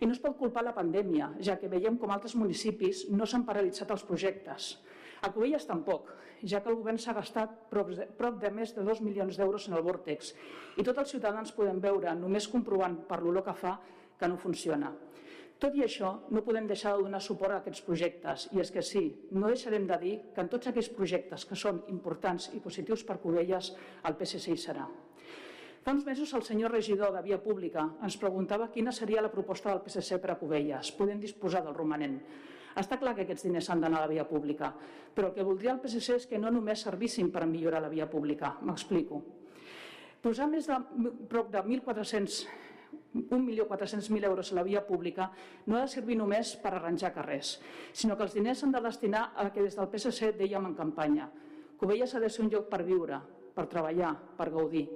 I no es pot culpar la pandèmia, ja que veiem com altres municipis no s'han paralitzat els projectes. A Cubelles tampoc, ja que el govern s'ha gastat prop de, prop de més de 2 milions d'euros en el vòrtex i tots els ciutadans podem veure, només comprovant per l'olor que fa, que no funciona. Tot i això, no podem deixar de donar suport a aquests projectes. I és que sí, no deixarem de dir que en tots aquells projectes que són importants i positius per Cubelles, el PSC hi serà. Fa uns mesos el senyor regidor de Via Pública ens preguntava quina seria la proposta del PSC per a Cubelles. Podem disposar del romanent. Està clar que aquests diners s'han d'anar a la via pública, però el que voldria el PSC és que no només servissin per millorar la via pública. M'explico. Posar més de prop de 1.400 1.400.000 euros a la via pública no ha de servir només per arranjar carrers, sinó que els diners s'han de destinar a que des del PSC dèiem en campanya. Covelles ha de ser un lloc per viure, per treballar, per gaudir.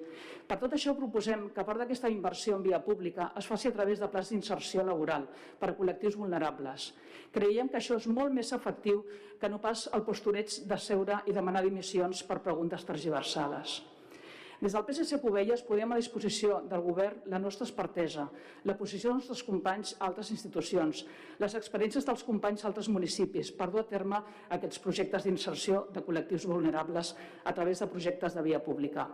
Per tot això proposem que part d'aquesta inversió en via pública es faci a través de plans d'inserció laboral per a col·lectius vulnerables. Creiem que això és molt més efectiu que no pas el postureig de seure i demanar dimissions per preguntes tergiversades. Des del PSC Covelles podem a disposició del govern la nostra expertesa, la posició dels nostres companys a altres institucions, les experiències dels companys a altres municipis per dur a terme aquests projectes d'inserció de col·lectius vulnerables a través de projectes de via pública.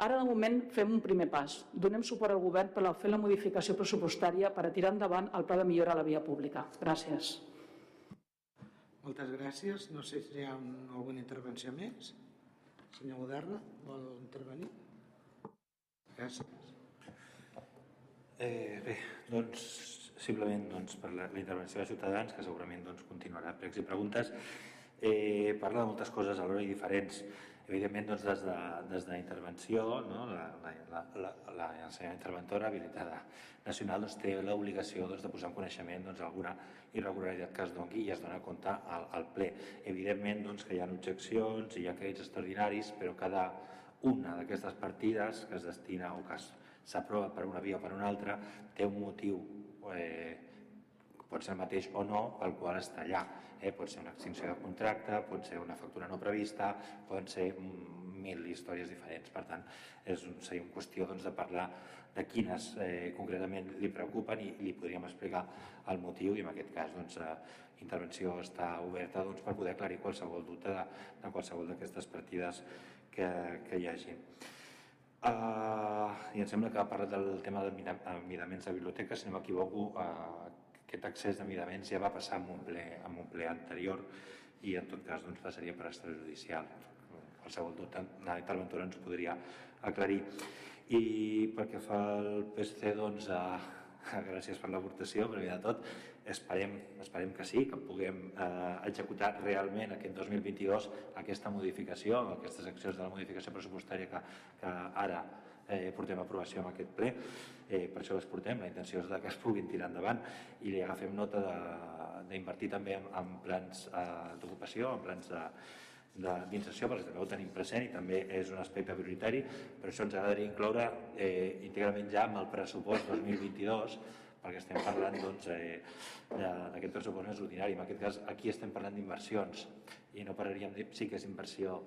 Ara, de moment, fem un primer pas. Donem suport al govern per fer la modificació pressupostària per a tirar endavant el pla de millora a la via pública. Gràcies. Moltes gràcies. No sé si hi ha alguna intervenció més. Senyor Moderna, vol intervenir? Gràcies. Eh, bé, doncs, simplement doncs, per la, la intervenció de Ciutadans, que segurament doncs, continuarà pregs i preguntes, eh, parla de moltes coses alhora i diferents. Evidentment, doncs, des de, des de intervenció, no? la, la, la, la, la, senyora interventora habilitada nacional doncs, té l'obligació doncs, de posar en coneixement doncs, alguna irregularitat que es doni i es dona compte al, al ple. Evidentment doncs, que hi ha objeccions i hi ha crèdits extraordinaris, però cada una d'aquestes partides que es destina o que s'aprova per una via o per una altra té un motiu eh, pot ser el mateix o no pel qual està allà. Eh? Pot ser una extinció de contracte, pot ser una factura no prevista, poden ser mil històries diferents. Per tant, és, seria una qüestió doncs, de parlar de quines eh, concretament li preocupen i li podríem explicar el motiu i en aquest cas doncs, eh, intervenció està oberta doncs, per poder aclarir qualsevol dubte de, de qualsevol d'aquestes partides que, que hi hagi. Uh, I em sembla que ha parlat del tema de midaments de biblioteca, si no m'equivoco, uh, aquest accés de midaments ja va passar en un ple, en un ple anterior i en tot cas doncs, passaria per extrajudicial. Qualsevol dubte, la interventora ens podria aclarir. I pel que fa al PSC, doncs, eh, [laughs] gràcies per l'aportació, primer de tot, esperem, esperem que sí, que puguem eh, executar realment aquest 2022 aquesta modificació, aquestes accions de la modificació pressupostària que, que ara eh, portem aprovació en aquest ple, eh, per això les portem, la intenció és que es puguin tirar endavant. I li agafem nota d'invertir també en, en plans eh, d'ocupació, en plans de, d'inserció, perquè també ho tenim present i també és un aspecte prioritari, però això ens agradaria incloure eh, íntegrament ja amb el pressupost 2022, perquè estem parlant doncs, eh, d'aquest pressupost més ordinari. En aquest cas, aquí estem parlant d'inversions. I no pararíem dir sí que és inversió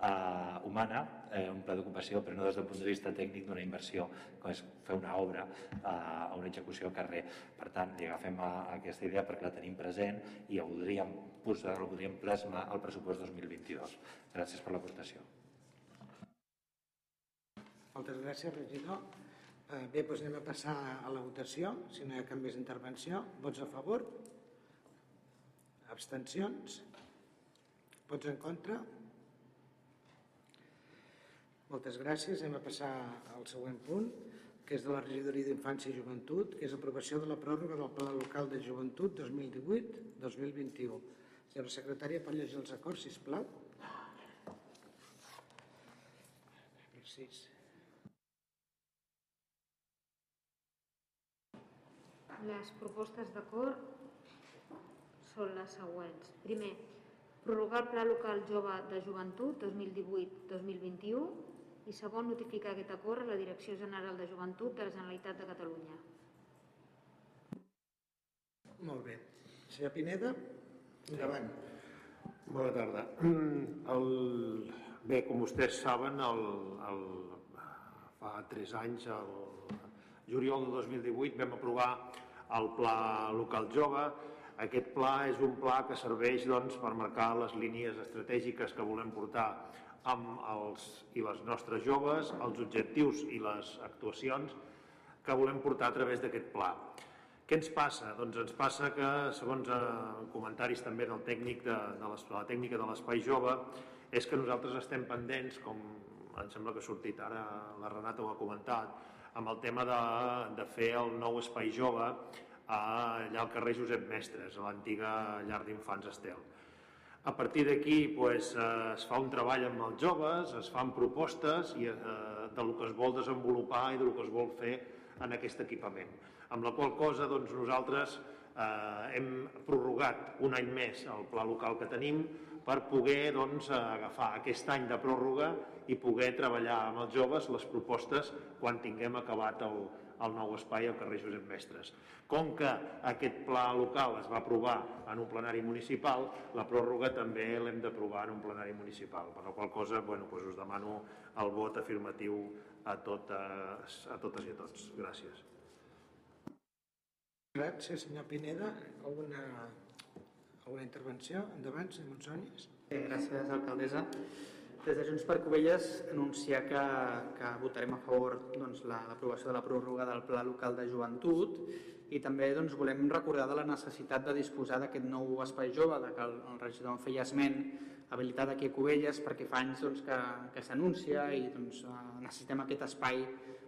eh, humana, eh, un pla d'ocupació, però no des del punt de vista tècnic d'una inversió, com és fer una obra eh, una execució a carrer. Per tant, li agafem a, a aquesta idea perquè la tenim present i ho voldríem posar, ho voldríem plasmar al pressupost 2022. Gràcies per l'aportació. Moltes gràcies, regidor. Eh, bé, doncs anem a passar a la votació, si no hi ha cap més intervenció. Vots a favor? Abstencions? Vots en contra? Moltes gràcies. Anem a passar al següent punt, que és de la regidoria d'Infància i Joventut, que és aprovació de la pròrroga del Pla Local de Joventut 2018-2021. Senyora secretària, pot llegir els acords, sisplau? Merci. Les propostes d'acord són les següents. Primer, prorrogar el Pla Local Jove de Joventut 2018-2021 i segon, notificar aquest acord a la Direcció General de Joventut de la Generalitat de Catalunya. Molt bé. Senyor Pineda, endavant. Bona tarda. Mm, el... Bé, com vostès saben, el, el... fa tres anys, el juliol de 2018, vam aprovar el Pla Local Jove. Aquest pla és un pla que serveix doncs, per marcar les línies estratègiques que volem portar amb els i les nostres joves, els objectius i les actuacions que volem portar a través d'aquest pla. Què ens passa? Doncs ens passa que, segons eh, comentaris també del tècnic de, de, de la tècnica de l'espai jove, és que nosaltres estem pendents, com em sembla que ha sortit ara, la Renata ho ha comentat, amb el tema de, de fer el nou espai jove allà al carrer Josep Mestres, a l'antiga llar d'infants Estel. A partir d'aquí pues, eh, es fa un treball amb els joves, es fan propostes i, eh, del que es vol desenvolupar i del que es vol fer en aquest equipament. Amb la qual cosa doncs, nosaltres eh, hem prorrogat un any més el pla local que tenim per poder doncs, agafar aquest any de pròrroga i poder treballar amb els joves les propostes quan tinguem acabat el, el nou espai al carrer Josep Mestres. Com que aquest pla local es va aprovar en un plenari municipal, la pròrroga també l'hem d'aprovar en un plenari municipal, per la qual cosa bueno, doncs us demano el vot afirmatiu a totes, a totes i a tots. Gràcies. Gràcies, senyor Pineda. Alguna, alguna intervenció? Endavant, senyor Monsònies. Eh, gràcies, alcaldessa. Des de Junts per Covelles anunciar que, que votarem a favor doncs, l'aprovació de la pròrroga del Pla Local de Joventut i també doncs, volem recordar de la necessitat de disposar d'aquest nou espai jove, de que el, el regidor en feia esment, habilitat aquí a Covelles, perquè fa anys doncs, que, que s'anuncia i doncs, eh, necessitem aquest espai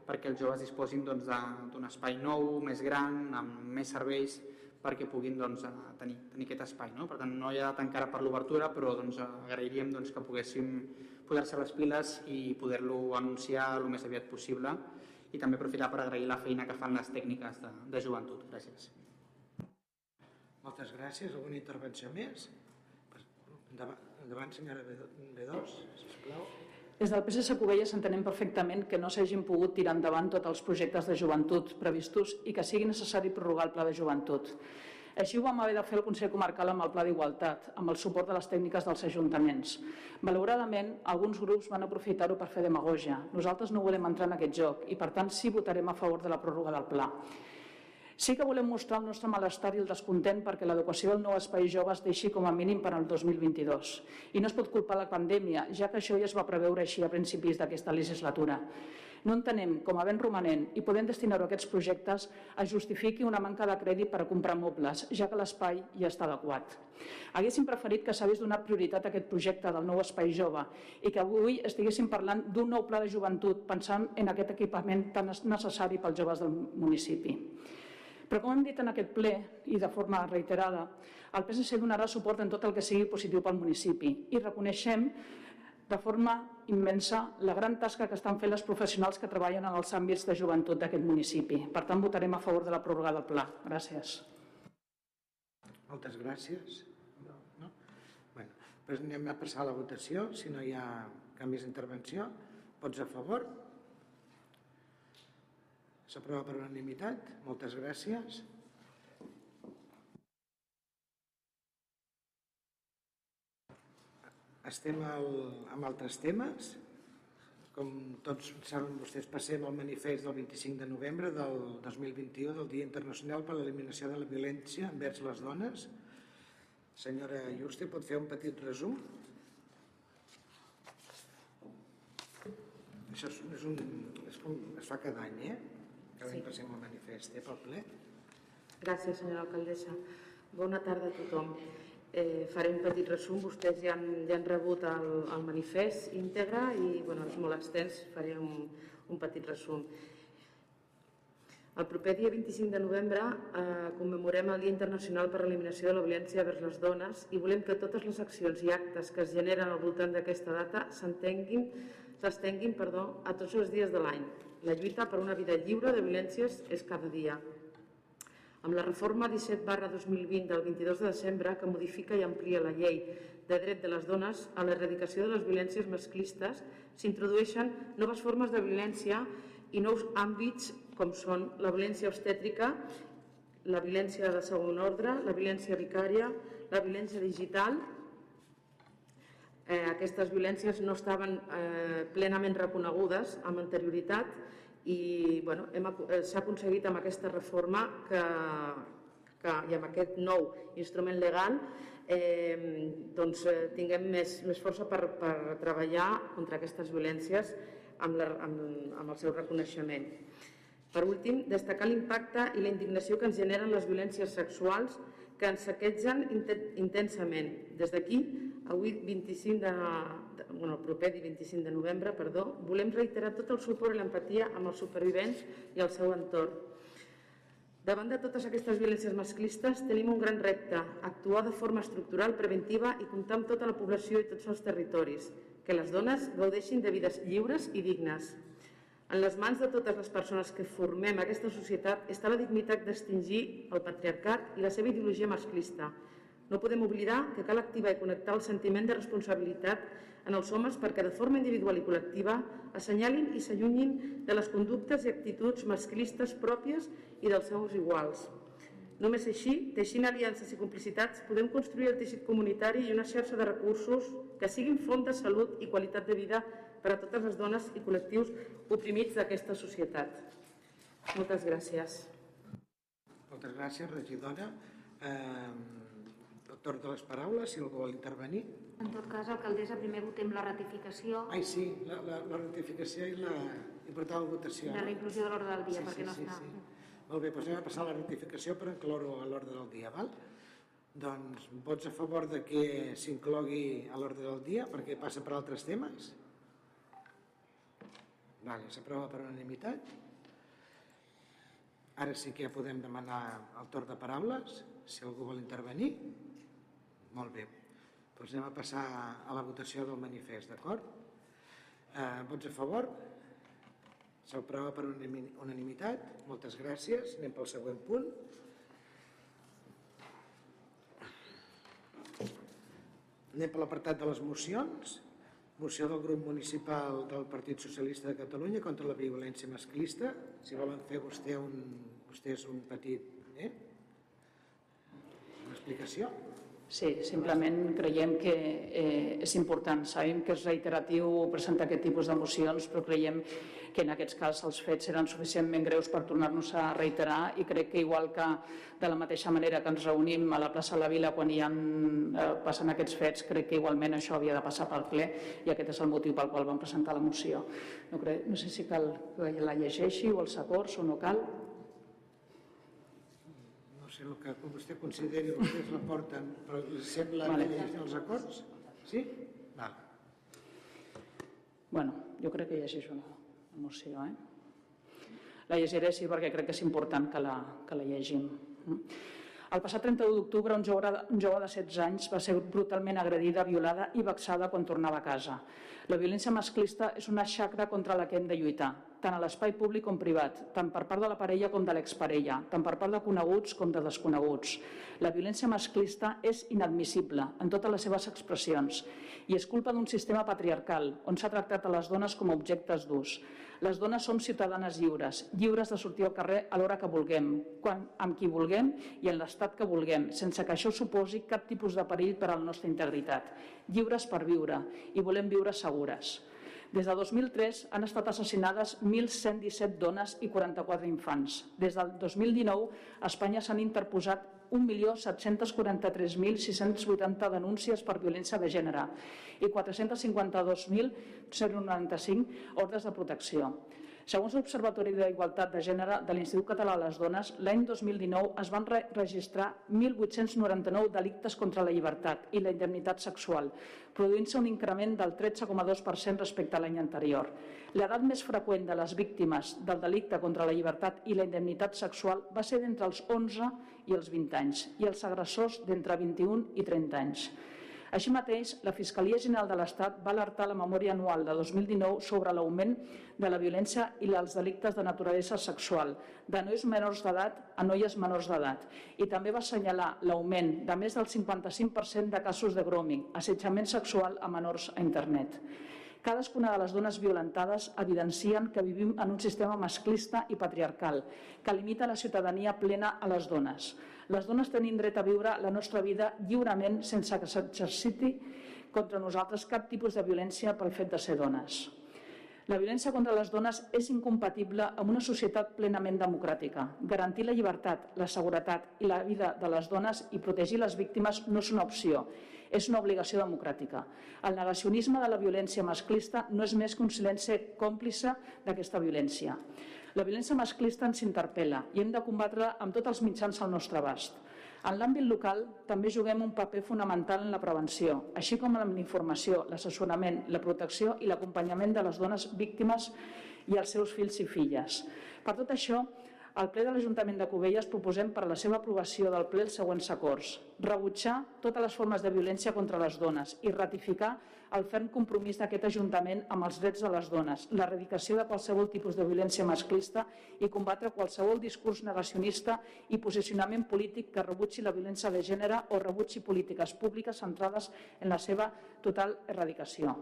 perquè els joves disposin doncs, d'un espai nou, més gran, amb més serveis, perquè puguin doncs, tenir, tenir aquest espai. No? Per tant, no hi ha tant encara per l'obertura, però doncs, agrairíem doncs, que poguéssim posar-se les piles i poder-lo anunciar el més aviat possible i també aprofitar per agrair la feina que fan les tècniques de, de joventut. Gràcies. Moltes gràcies. Alguna intervenció més? Endavant, endavant senyora B2, sisplau. Des del PSC Covelles entenem perfectament que no s'hagin pogut tirar endavant tots els projectes de joventut previstos i que sigui necessari prorrogar el pla de joventut. Així ho vam haver de fer el Consell Comarcal amb el Pla d'Igualtat, amb el suport de les tècniques dels ajuntaments. Malauradament, alguns grups van aprofitar-ho per fer demagogia. Nosaltres no volem entrar en aquest joc i, per tant, sí votarem a favor de la pròrroga del pla. Sí que volem mostrar el nostre malestar i el descontent perquè l'adequació del nou espai jove es deixi com a mínim per al 2022. I no es pot culpar la pandèmia, ja que això ja es va preveure així a principis d'aquesta legislatura. No entenem com a ben romanent i podem destinar-ho a aquests projectes es justifiqui una manca de crèdit per a comprar mobles, ja que l'espai ja està adequat. Haguéssim preferit que s'hagués donat prioritat a aquest projecte del nou espai jove i que avui estiguéssim parlant d'un nou pla de joventut pensant en aquest equipament tan necessari pels joves del municipi. Però com hem dit en aquest ple i de forma reiterada, el PSC donarà suport en tot el que sigui positiu pel municipi i reconeixem de forma immensa la gran tasca que estan fent les professionals que treballen en els àmbits de joventut d'aquest municipi. Per tant, votarem a favor de la pròrroga del pla. Gràcies. Moltes gràcies. No, no? Bueno, doncs anem a passar a la votació. Si no hi ha canvis d'intervenció, vots a favor? S'aprova per unanimitat. Moltes gràcies. Estem al, amb altres temes. Com tots saben vostès, passem al manifest del 25 de novembre del 2021 del Dia Internacional per a l'Eliminació de la Violència envers les dones. Senyora Juste, pot fer un petit resum? Això és, un, és un, es fa cada any, eh? Cada any passem el manifest, eh, pel ple. Gràcies, senyora alcaldessa. Bona tarda a tothom. Eh, faré un petit resum, vostès ja han, ja han rebut el, el manifest íntegre i bueno, és molt extens, faré un, un petit resum. El proper dia 25 de novembre eh, commemorem el Dia Internacional per l'Eliminació de la Violència vers les Dones i volem que totes les accions i actes que es generen al voltant d'aquesta data s'estenguin a tots els dies de l'any. La lluita per una vida lliure de violències és cada dia. Amb la reforma 17 barra 2020 del 22 de desembre que modifica i amplia la llei de dret de les dones a l'erradicació de les violències masclistes s'introdueixen noves formes de violència i nous àmbits com són la violència obstètrica, la violència de segon ordre, la violència vicària, la violència digital. Eh, aquestes violències no estaven eh, plenament reconegudes amb anterioritat i bueno, eh, s'ha aconseguit amb aquesta reforma que, que, i amb aquest nou instrument legal eh, doncs, eh, tinguem més, més força per, per treballar contra aquestes violències amb, la, amb, amb el seu reconeixement. Per últim, destacar l'impacte i la indignació que ens generen les violències sexuals que ens saquegen intensament. Des d'aquí, avui 25 de, bueno, el proper 25 de novembre, perdó, volem reiterar tot el suport i l'empatia amb els supervivents i el seu entorn. Davant de totes aquestes violències masclistes tenim un gran repte, actuar de forma estructural, preventiva i comptar amb tota la població i tots els territoris, que les dones gaudeixin de vides lliures i dignes. En les mans de totes les persones que formem aquesta societat està la dignitat d'extingir el patriarcat i la seva ideologia masclista. No podem oblidar que cal activar i connectar el sentiment de responsabilitat en els homes perquè de forma individual i col·lectiva assenyalin i s'allunyin de les conductes i actituds masclistes pròpies i dels seus iguals. Només així, teixint aliances i complicitats, podem construir el teixit comunitari i una xarxa de recursos que siguin font de salut i qualitat de vida per a totes les dones i col·lectius oprimits d'aquesta societat. Moltes gràcies. Moltes gràcies, regidora. Eh, torn de les paraules, si algú vol intervenir. En tot cas, alcaldessa, primer votem la ratificació... Ai, sí, la, la, la ratificació i la, i per tant la votació. De la inclusió de l'ordre del dia, sí, perquè sí, no sí, està... Sí. Molt bé, doncs anem a passar la ratificació per incloure a l'ordre del dia, val? Doncs vots a favor de que s'inclogui a l'ordre del dia perquè passa per altres temes? Vale, s'aprova per unanimitat. Ara sí que ja podem demanar el torn de paraules, si algú vol intervenir. Molt bé. Doncs anem a passar a la votació del manifest, d'acord? Eh, vots a favor? S'aprova per unanimitat. Moltes gràcies. Anem pel següent punt. Anem per l'apartat de les mocions. Moció del grup municipal del Partit Socialista de Catalunya contra la violència masclista. Si volen fer vostè un, vostès un petit... Eh? Una explicació. Sí, simplement creiem que eh, és important. Sabem que és reiteratiu presentar aquest tipus de mocions, però creiem que en aquests casos els fets eren suficientment greus per tornar-nos a reiterar i crec que igual que de la mateixa manera que ens reunim a la plaça de la Vila quan hi ha, eh, passen aquests fets, crec que igualment això havia de passar pel ple i aquest és el motiu pel qual vam presentar la moció. No, crec, no sé si cal que la llegeixi o els acords o no cal sé el que vostè consideri, vostès la porten, però sembla vale. que llegeixen els acords? Sí? Val. Bueno, jo crec que llegeixo la, la moció, eh? La llegiré sí perquè crec que és important que la, que la llegim. El passat 31 d'octubre, un, un jove de 16 anys va ser brutalment agredida, violada i vexada quan tornava a casa. La violència masclista és una xacra contra la que hem de lluitar tant a l'espai públic com privat, tant per part de la parella com de l'exparella, tant per part de coneguts com de desconeguts. La violència masclista és inadmissible en totes les seves expressions i és culpa d'un sistema patriarcal on s'ha tractat a les dones com a objectes d'ús. Les dones som ciutadanes lliures, lliures de sortir al carrer a l'hora que vulguem, quan, amb qui vulguem i en l'estat que vulguem, sense que això suposi cap tipus de perill per a la nostra integritat. Lliures per viure i volem viure segures. Des de 2003 han estat assassinades 1.117 dones i 44 infants. Des del 2019 a Espanya s'han interposat 1.743.680 denúncies per violència de gènere i 452.095 ordres de protecció. Segons l'Observatori d'Igualtat de Gènere de l'Institut Català de les Dones, l'any 2019 es van re registrar 1.899 delictes contra la llibertat i la indemnitat sexual, produint-se un increment del 13,2% respecte a l'any anterior. L'edat més freqüent de les víctimes del delicte contra la llibertat i la indemnitat sexual va ser d'entre els 11 i els 20 anys i els agressors d'entre 21 i 30 anys. Així mateix, la Fiscalia General de l'Estat va alertar la memòria anual de 2019 sobre l'augment de la violència i els delictes de naturalesa sexual de nois menors d'edat a noies menors d'edat i també va assenyalar l'augment de més del 55% de casos de grooming, assetjament sexual a menors a internet. Cadascuna de les dones violentades evidencien que vivim en un sistema masclista i patriarcal que limita la ciutadania plena a les dones. Les dones tenim dret a viure la nostra vida lliurement sense que s'exerciti contra nosaltres cap tipus de violència pel fet de ser dones. La violència contra les dones és incompatible amb una societat plenament democràtica. Garantir la llibertat, la seguretat i la vida de les dones i protegir les víctimes no és una opció, és una obligació democràtica. El negacionisme de la violència masclista no és més que un silenci còmplice d'aquesta violència. La violència masclista ens interpel·la i hem de combatre amb tots els mitjans al nostre abast. En l'àmbit local també juguem un paper fonamental en la prevenció, així com en l'informació, l'assessorament, la protecció i l'acompanyament de les dones víctimes i els seus fills i filles. Per tot això, al ple de l'Ajuntament de Cubelles proposem per a la seva aprovació del ple els següents acords. Rebutjar totes les formes de violència contra les dones i ratificar el ferm compromís d'aquest Ajuntament amb els drets de les dones, l'erradicació de qualsevol tipus de violència masclista i combatre qualsevol discurs negacionista i posicionament polític que rebutgi la violència de gènere o rebutgi polítiques públiques centrades en la seva total erradicació.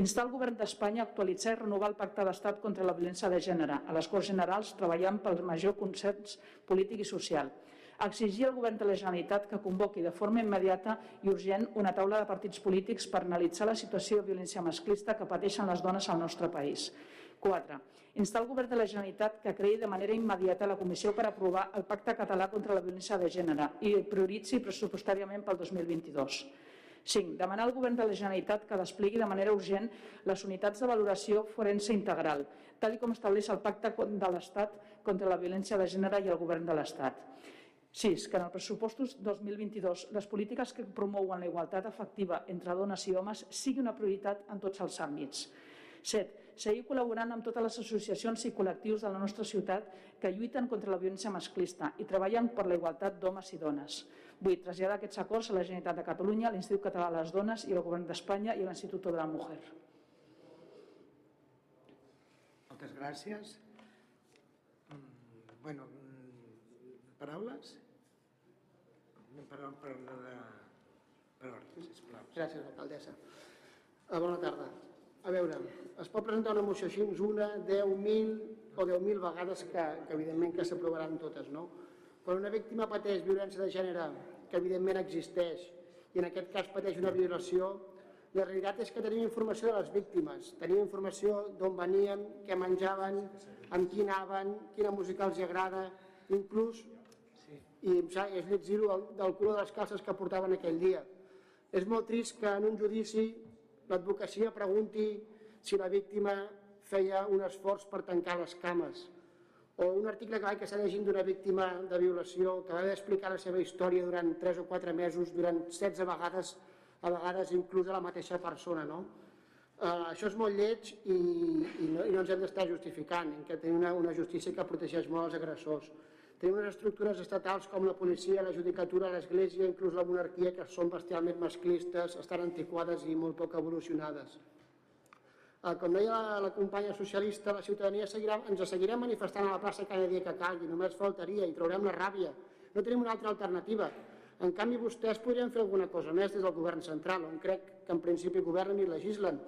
Instar el Govern d'Espanya a actualitzar i renovar el Pacte d'Estat contra la violència de gènere a les Corts Generals treballant pel major consens polític i social exigir al Govern de la Generalitat que convoqui de forma immediata i urgent una taula de partits polítics per analitzar la situació de violència masclista que pateixen les dones al nostre país. 4. Instar el Govern de la Generalitat que creï de manera immediata la Comissió per aprovar el Pacte Català contra la Violència de Gènere i prioritzi pressupostàriament pel 2022. 5. Demanar al Govern de la Generalitat que desplegui de manera urgent les unitats de valoració forense integral, tal com estableix el Pacte de l'Estat contra la violència de gènere i el Govern de l'Estat. 6. Que en els pressupostos 2022 les polítiques que promouen la igualtat efectiva entre dones i homes sigui una prioritat en tots els àmbits. 7. Seguir col·laborant amb totes les associacions i col·lectius de la nostra ciutat que lluiten contra la violència masclista i treballen per la igualtat d'homes i dones. 8. Traslladar aquests acords a la Generalitat de Catalunya, l'Institut Català de les Dones i el Govern d'Espanya i l'Institut de la Mujer. Moltes gràcies. Mm, bueno, mm, paraules? Anem per, per, per, per ordre, sisplau. Gràcies, alcaldessa. Uh, bona tarda. A veure, es pot presentar una moció així una, 10.000 o 10.000 vegades que, que evidentment que s'aprovaran totes, no? Quan una víctima pateix violència de gènere, que evidentment existeix, i en aquest cas pateix una violació, la realitat és que tenim informació de les víctimes, tenim informació d'on venien, què menjaven, amb qui anaven, quina música els agrada, inclús, i és lletzir del, del color de les calces que portaven aquell dia. És molt trist que en un judici l'advocacia pregunti si la víctima feia un esforç per tancar les cames, o un article que va que s'ha llegint d'una víctima de violació que va haver d'explicar la seva història durant 3 o 4 mesos, durant 16 vegades a vegades inclús a la mateixa persona. No? Uh, això és molt lleig i, i, no, i no ens hem d'estar justificant, en que tenim una, una justícia que protegeix molt els agressors. Tenim unes estructures estatals com la policia, la judicatura, l'Església, inclús la monarquia, que són bestialment masclistes, estan antiquades i molt poc evolucionades. Uh, com deia la, la companya socialista, la ciutadania seguirà, ens seguirem manifestant a la plaça cada dia que calgui, només faltaria, i traurem la ràbia. No tenim una altra alternativa. En canvi, vostès podrien fer alguna cosa més des del govern central, on crec que en principi governen i legislen.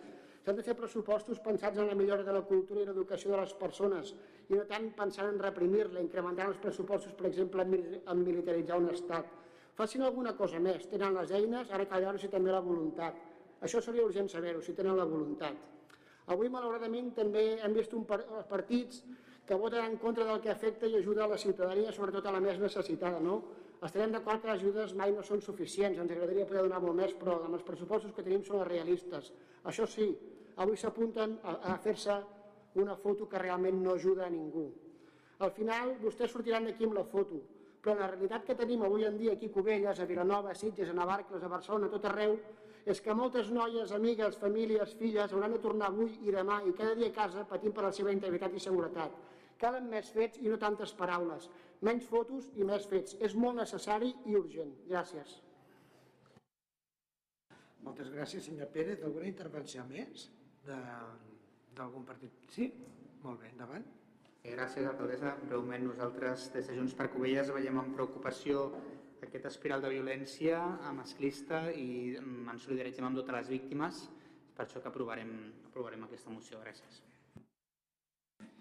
S'han de fer pressupostos pensats en la millora de la cultura i l'educació de les persones i no tant pensant en reprimir-la, incrementant els pressupostos, per exemple, en militaritzar un estat. Facin alguna cosa més, tenen les eines, ara cal veure si també la voluntat. Això seria urgent saber-ho, si tenen la voluntat. Avui, malauradament, també hem vist un par partits que voten en contra del que afecta i ajuda a la ciutadania, sobretot a la més necessitada. No? Estarem d'acord que les ajudes mai no són suficients, ens agradaria poder donar molt més, però amb els pressupostos que tenim són realistes. Això sí, avui s'apunten a, a fer-se una foto que realment no ajuda a ningú. Al final, vostès sortiran d'aquí amb la foto, però la realitat que tenim avui en dia aquí a Cubelles, a Vilanova, a Sitges, a Navarcles, a Barcelona, a tot arreu, és que moltes noies, amigues, famílies, filles hauran de tornar avui i demà i cada dia a casa patint per la seva integritat i seguretat. Calen més fets i no tantes paraules. Menys fotos i més fets. És molt necessari i urgent. Gràcies. Moltes gràcies, senyor Pérez. Alguna intervenció més d'algun partit? Sí? Molt bé, endavant. Gràcies, alcaldessa. Breument, nosaltres des de Junts per Covelles veiem amb preocupació aquesta espiral de violència masclista i ens solidaritzem amb totes les víctimes. Per això que aprovarem, aprovarem aquesta moció. Gràcies.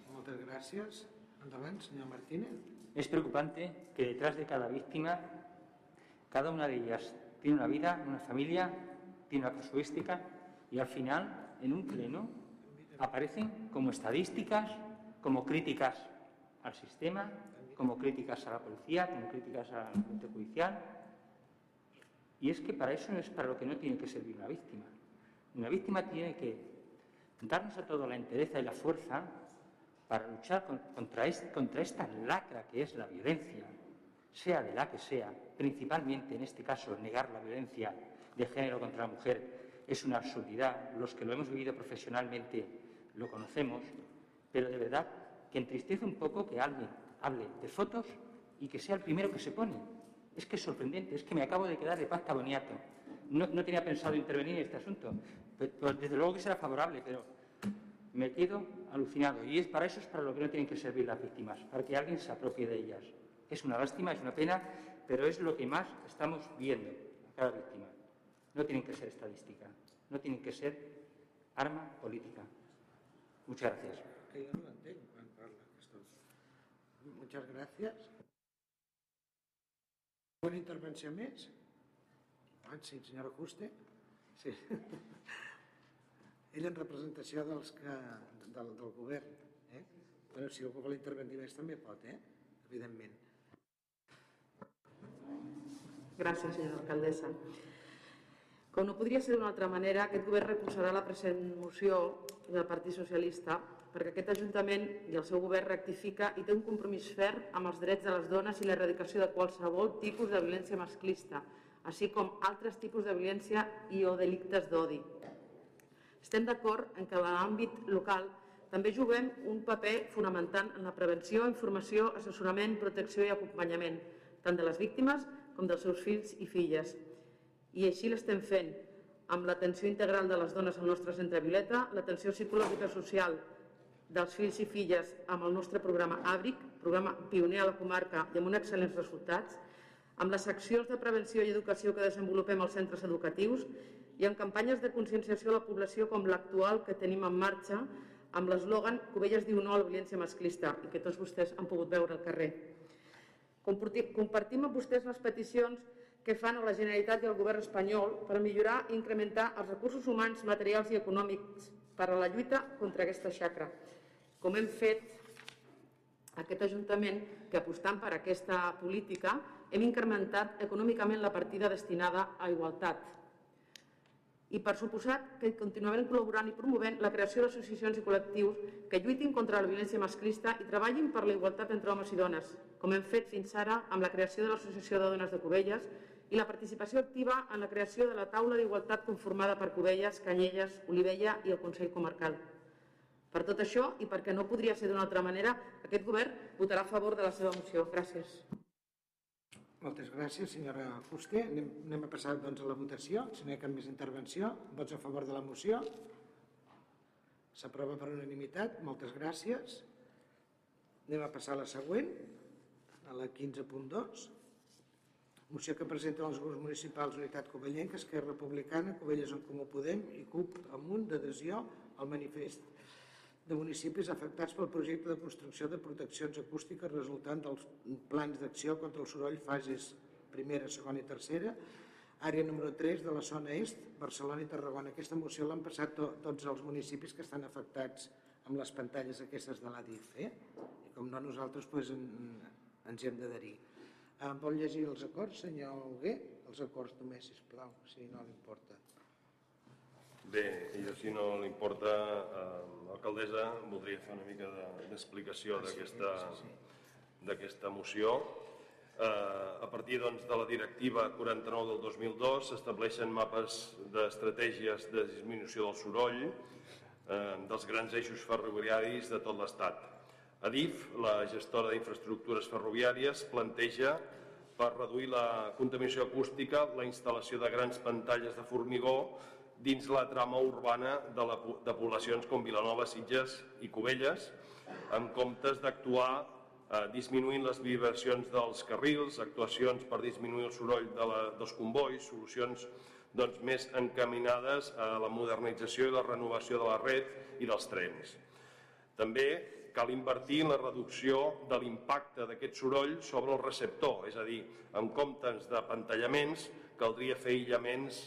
Moltes gràcies. Endavant, señor Martínez. Es preocupante que detrás de cada víctima, cada una de ellas tiene una vida, una familia, tiene una casuística y al final, en un pleno, aparecen como estadísticas, como críticas al sistema, como críticas a la policía, como críticas al ente judicial. Y es que para eso no es para lo que no tiene que servir una víctima. Una víctima tiene que darnos a toda la entereza y la fuerza para luchar contra, contra esta lacra que es la violencia, sea de la que sea, principalmente en este caso negar la violencia de género contra la mujer es una absurdidad. Los que lo hemos vivido profesionalmente lo conocemos, pero de verdad que entristece un poco que alguien hable de fotos y que sea el primero que se pone. Es que es sorprendente, es que me acabo de quedar de pasta boniato. No, no tenía pensado intervenir en este asunto, pero, desde luego que será favorable, pero me quedo alucinado. Y es para eso es para lo que no tienen que servir las víctimas, para que alguien se apropie de ellas. Es una lástima, es una pena, pero es lo que más estamos viendo a cada víctima. No tienen que ser estadística, no tienen que ser arma política. Muchas gracias. Muchas gracias. Una intervenció més? Ah, sí, senyora Juste. Sí. [laughs] Ell en representació dels que, del, del govern. Eh? Bueno, si algú vol intervenir més també pot, eh? evidentment. Gràcies, senyora alcaldessa. Com no podria ser d'una altra manera, aquest govern recolzarà la present moció del Partit Socialista perquè aquest Ajuntament i el seu govern rectifica i té un compromís ferm amb els drets de les dones i l'erradicació de qualsevol tipus de violència masclista, així com altres tipus de violència i o delictes d'odi. Estem d'acord en que l'àmbit local també juguem un paper fonamental en la prevenció, informació, assessorament, protecció i acompanyament, tant de les víctimes com dels seus fills i filles. I així l'estem fent, amb l'atenció integral de les dones al nostre centre Violeta, l'atenció psicològica social dels fills i filles amb el nostre programa ABRIC, programa pioner a la comarca i amb uns excel·lents resultats, amb les accions de prevenció i educació que desenvolupem als centres educatius i amb campanyes de conscienciació a la població com l'actual que tenim en marxa amb l'eslògan Covelles diu no a la violència masclista i que tots vostès han pogut veure al carrer. Compartim amb vostès les peticions que fan a la Generalitat i al govern espanyol per millorar i incrementar els recursos humans, materials i econòmics per a la lluita contra aquesta xacra, com hem fet aquest Ajuntament que apostant per aquesta política hem incrementat econòmicament la partida destinada a igualtat, i per suposat que continuarem col·laborant i promovent la creació d'associacions i col·lectius que lluitin contra la violència masclista i treballin per la igualtat entre homes i dones, com hem fet fins ara amb la creació de l'Associació de Dones de Cubelles i la participació activa en la creació de la taula d'igualtat conformada per Cubelles, Canyelles, Olivella i el Consell Comarcal. Per tot això, i perquè no podria ser d'una altra manera, aquest govern votarà a favor de la seva moció. Gràcies. Moltes gràcies, senyora Fuster. Anem, anem a passar doncs, a la votació. Si no hi ha cap més intervenció, vots a favor de la moció. S'aprova per unanimitat. Moltes gràcies. Anem a passar a la següent, a la 15.2. Moció que presenten els grups municipals Unitat Covellenca, Esquerra Republicana, Covelles en Comú Podem i CUP amunt d'adhesió al manifest de municipis afectats pel projecte de construcció de proteccions acústiques resultant dels plans d'acció contra el soroll fases primera, segona i tercera, àrea número 3 de la zona est, Barcelona i Tarragona. Aquesta moció l'han passat to, tots els municipis que estan afectats amb les pantalles aquestes de l'ADIF. Eh? I com no, nosaltres pues, en, ens hi hem d'adherir. Eh, vol llegir els acords, senyor Hugué? Els acords només, sisplau, si no li importa. Bé, i si no li importa, eh, alcaldessa, voldria fer una mica d'explicació d'aquesta moció. Eh, a partir doncs, de la directiva 49 del 2002 s'estableixen mapes d'estratègies de disminució del soroll eh, dels grans eixos ferroviaris de tot l'Estat. Adif, la gestora d'infraestructures ferroviàries, planteja per reduir la contaminació acústica la instal·lació de grans pantalles de formigó dins la trama urbana de, la, de poblacions com Vilanova, Sitges i Cubelles, en comptes d'actuar eh, disminuint les vibracions dels carrils, actuacions per disminuir el soroll de la, dels convois, solucions doncs, més encaminades a la modernització i la renovació de la red i dels trens. També cal invertir en la reducció de l'impacte d'aquest soroll sobre el receptor, és a dir, en comptes de pantallaments caldria fer aïllaments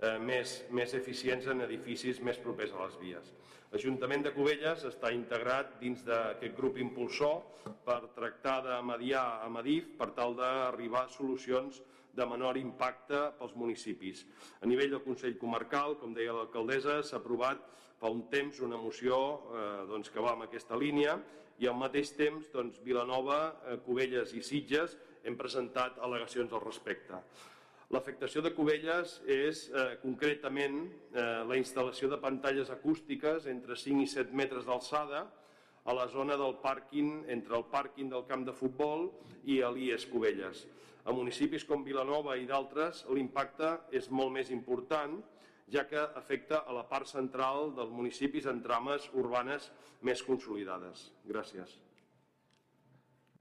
eh, més, més eficients en edificis més propers a les vies. L'Ajuntament de Cubelles està integrat dins d'aquest grup impulsor per tractar de mediar a Madif per tal d'arribar a solucions de menor impacte pels municipis. A nivell del Consell Comarcal, com deia l'alcaldessa, s'ha aprovat fa un temps una moció eh, doncs, que va en aquesta línia i al mateix temps doncs, Vilanova, eh, Cubelles i Sitges hem presentat al·legacions al respecte. L'afectació de Cubelles és eh, concretament eh, la instal·lació de pantalles acústiques entre 5 i 7 metres d'alçada a la zona del pàrquing, entre el pàrquing del camp de futbol i l'IES Cubelles. A municipis com Vilanova i d'altres l'impacte és molt més important, ja que afecta a la part central dels municipis en trames urbanes més consolidades. Gràcies.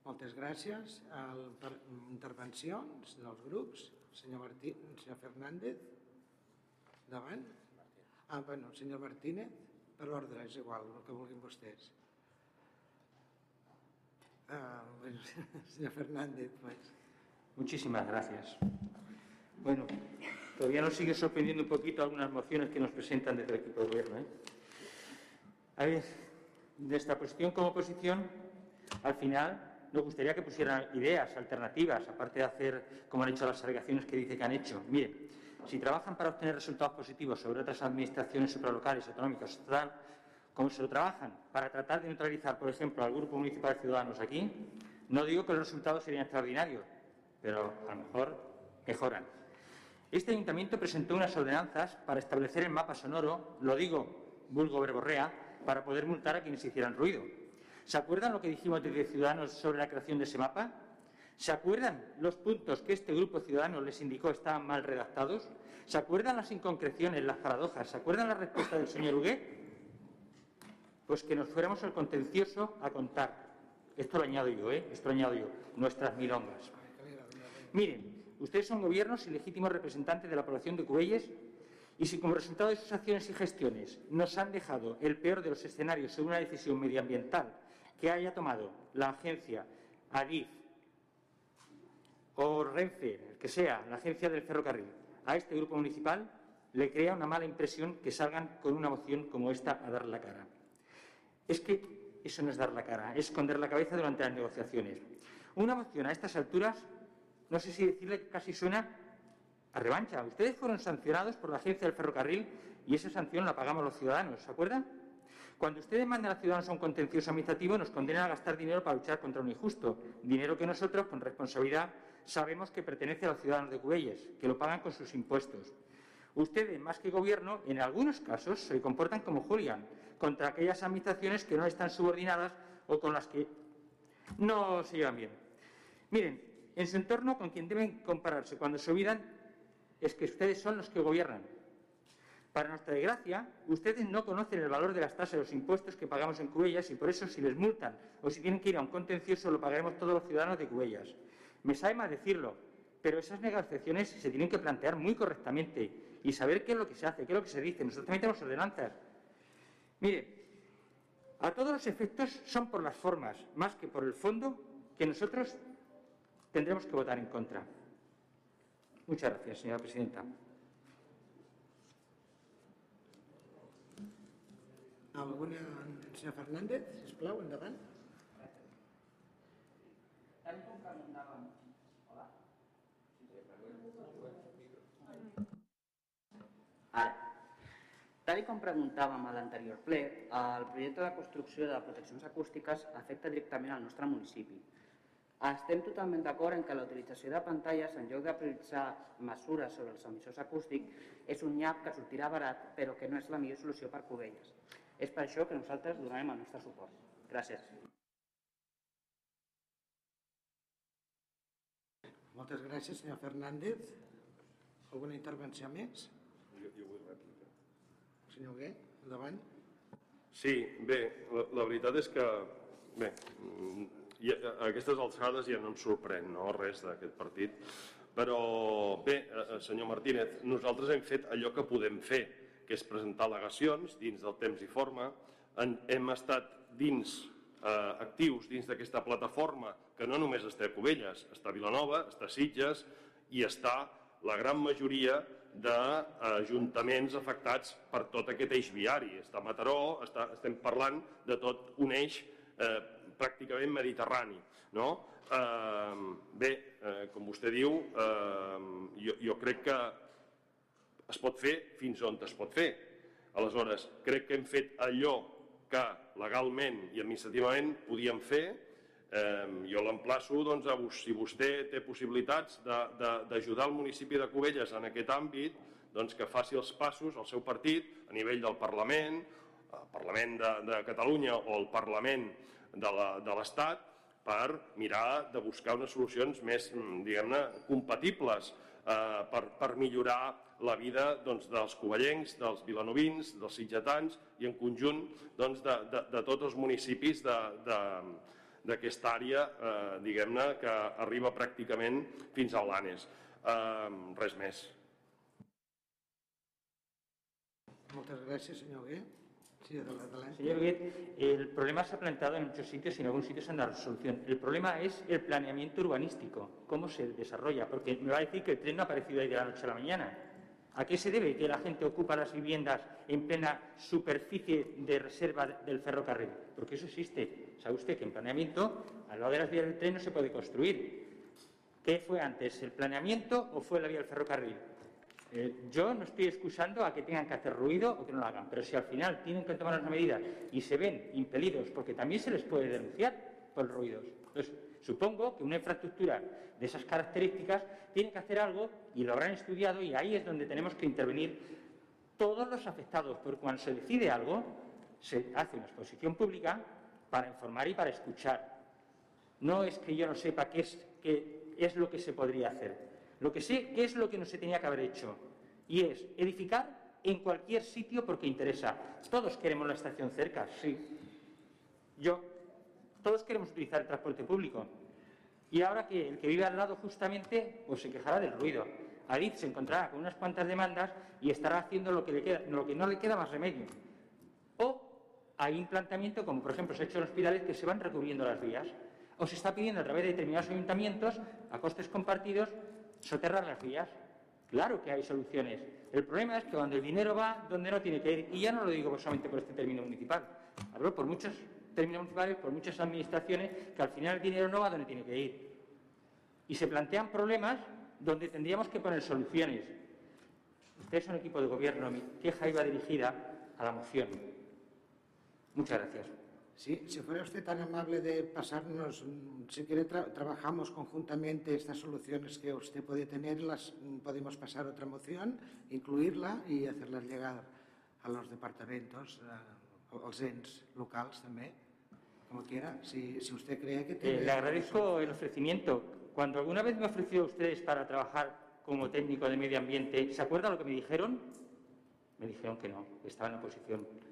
Moltes gràcies. El, per intervencions dels grups. Senyor, Martí, senyor Fernández, davant. Ah, bueno, senyor Martínez, per ordre, és igual, el que vulguin vostès. Ah, [laughs] bueno, señor Fernández, pues. Muchísimas gracias. Bueno, todavía nos sigue sorprendiendo un poquito algunas mociones que nos presentan desde el equipo de gobierno. ¿eh? A ver, de esta posición como oposición, al final nos gustaría que pusieran ideas alternativas, aparte de hacer, como han hecho las alegaciones que dice que han hecho. Mire, si trabajan para obtener resultados positivos sobre otras administraciones supralocales, autonómicas, tal, como se lo trabajan para tratar de neutralizar, por ejemplo, al Grupo Municipal de Ciudadanos aquí, no digo que los resultados serían extraordinarios, pero a lo mejor mejoran. Este ayuntamiento presentó unas ordenanzas para establecer el mapa sonoro, lo digo, vulgo verborrea, para poder multar a quienes hicieran ruido. ¿Se acuerdan lo que dijimos desde Ciudadanos sobre la creación de ese mapa? ¿Se acuerdan los puntos que este grupo ciudadano les indicó estaban mal redactados? ¿Se acuerdan las inconcreciones, las paradojas? ¿Se acuerdan la respuesta del señor Huguet? Pues que nos fuéramos al contencioso a contar. Esto lo añado yo, ¿eh? Esto lo añado yo. Nuestras milongas. Miren, ustedes son gobiernos y legítimos representantes de la población de Cubelles y si como resultado de sus acciones y gestiones nos han dejado el peor de los escenarios sobre una decisión medioambiental que haya tomado la agencia ADIF o Renfe, el que sea, la agencia del ferrocarril, a este grupo municipal, le crea una mala impresión que salgan con una moción como esta a dar la cara. Es que eso no es dar la cara, es esconder la cabeza durante las negociaciones. Una moción a estas alturas, no sé si decirle que casi suena a revancha. Ustedes fueron sancionados por la agencia del ferrocarril y esa sanción la pagamos los ciudadanos, ¿se acuerdan? Cuando ustedes mandan a los ciudadanos a un contencioso administrativo, nos condenan a gastar dinero para luchar contra un injusto. Dinero que nosotros, con responsabilidad, sabemos que pertenece a los ciudadanos de Cubelles, que lo pagan con sus impuestos. Ustedes, más que gobierno, en algunos casos se comportan como Julián, contra aquellas administraciones que no están subordinadas o con las que no se llevan bien. Miren, en su entorno con quien deben compararse cuando se olvidan es que ustedes son los que gobiernan. Para nuestra desgracia, ustedes no conocen el valor de las tasas y los impuestos que pagamos en Cubellas y por eso si les multan o si tienen que ir a un contencioso lo pagaremos todos los ciudadanos de Cubellas. Me sabe más decirlo, pero esas negociaciones se tienen que plantear muy correctamente y saber qué es lo que se hace, qué es lo que se dice. Nosotros también tenemos ordenanzas. Mire, a todos los efectos son por las formas, más que por el fondo, que nosotros tendremos que votar en contra. Muchas gracias, señora presidenta. Alguna... Senyor Fernández, sisplau, endavant. Ara, tal com preguntàvem a l'anterior ple, el projecte de construcció de proteccions acústiques afecta directament al nostre municipi. Estem totalment d'acord en que la utilització de pantalles, en lloc de prioritzar mesures sobre els emissors acústics, és un nyap que sortirà barat, però que no és la millor solució per Cubelles. És per això que nosaltres donarem el nostre suport. Gràcies. Moltes gràcies, senyor Fernández. Alguna intervenció més? Jo, jo vull rèplica. Senyor Gué, endavant. Sí, bé, la, la veritat és que, bé, i a, a aquestes alçades ja no em sorprèn no, res d'aquest partit, però bé, eh, eh, senyor Martínez, nosaltres hem fet allò que podem fer, que és presentar al·legacions dins del temps i forma, en, hem estat dins eh, actius dins d'aquesta plataforma que no només està a Cubelles, està a Vilanova, està a Sitges i està la gran majoria d'ajuntaments afectats per tot aquest eix viari. Està Mataró, està, estem parlant de tot un eix eh, pràcticament mediterrani. No? Eh, bé, eh, com vostè diu, eh, jo, jo crec que es pot fer fins on es pot fer. Aleshores, crec que hem fet allò que legalment i administrativament podíem fer. Eh, jo l'emplaço, doncs, a si vostè té possibilitats d'ajudar el municipi de Cubelles en aquest àmbit, doncs que faci els passos al seu partit a nivell del Parlament, el Parlament de, de Catalunya o el Parlament de l'Estat, per mirar de buscar unes solucions més, diguem-ne, compatibles eh, per, per millorar la vida doncs, dels covellencs, dels vilanovins, dels sitgetans i en conjunt doncs, de, de, de tots els municipis d'aquesta àrea, eh, diguem-ne, que arriba pràcticament fins a l'Anes. Eh, res més. Moltes gràcies, senyor Gué. Señor Guet, el problema se ha planteado en muchos sitios y en algunos sitios han dado solución. El problema es el planeamiento urbanístico, cómo se desarrolla, porque me va a decir que el tren no ha aparecido ahí de la noche a la mañana. ¿A qué se debe que la gente ocupa las viviendas en plena superficie de reserva del ferrocarril? Porque eso existe. ¿Sabe usted que en planeamiento, al lado de las vías del tren no se puede construir? ¿Qué fue antes, el planeamiento o fue la vía del ferrocarril? Eh, yo no estoy excusando a que tengan que hacer ruido o que no lo hagan, pero si al final tienen que tomar una medida y se ven impelidos, porque también se les puede denunciar por ruidos. Entonces, supongo que una infraestructura de esas características tiene que hacer algo y lo habrán estudiado y ahí es donde tenemos que intervenir todos los afectados, porque cuando se decide algo, se hace una exposición pública para informar y para escuchar. No es que yo no sepa qué es, qué es lo que se podría hacer. Lo que sé qué es lo que no se tenía que haber hecho. Y es edificar en cualquier sitio porque interesa. Todos queremos la estación cerca, sí. Yo, todos queremos utilizar el transporte público. Y ahora que el que vive al lado justamente, pues se quejará del ruido. Adif se encontrará con unas cuantas demandas y estará haciendo lo que, le queda, lo que no le queda más remedio. O hay un planteamiento, como por ejemplo se ha hecho en hospitales, que se van recubriendo las vías. O se está pidiendo a través de determinados ayuntamientos, a costes compartidos, soterrar las vías. Claro que hay soluciones. El problema es que cuando el dinero va donde no tiene que ir, y ya no lo digo solamente por este término municipal, por muchos términos municipales, por muchas administraciones, que al final el dinero no va donde tiene que ir. Y se plantean problemas donde tendríamos que poner soluciones. Usted es un equipo de gobierno, mi queja iba dirigida a la moción. Muchas gracias. Sí, si fuera usted tan amable de pasarnos, si quiere, tra trabajamos conjuntamente estas soluciones que usted puede tener, las mm, podemos pasar otra moción, incluirla y hacerlas llegar a los departamentos, a, los ENS locales también, como quiera, si, si usted cree que tiene... Eh, le agradezco el ofrecimiento. Cuando alguna vez me ofreció a ustedes para trabajar como técnico de medio ambiente, ¿se acuerda lo que me dijeron? Me dijeron que no, que estaba en oposición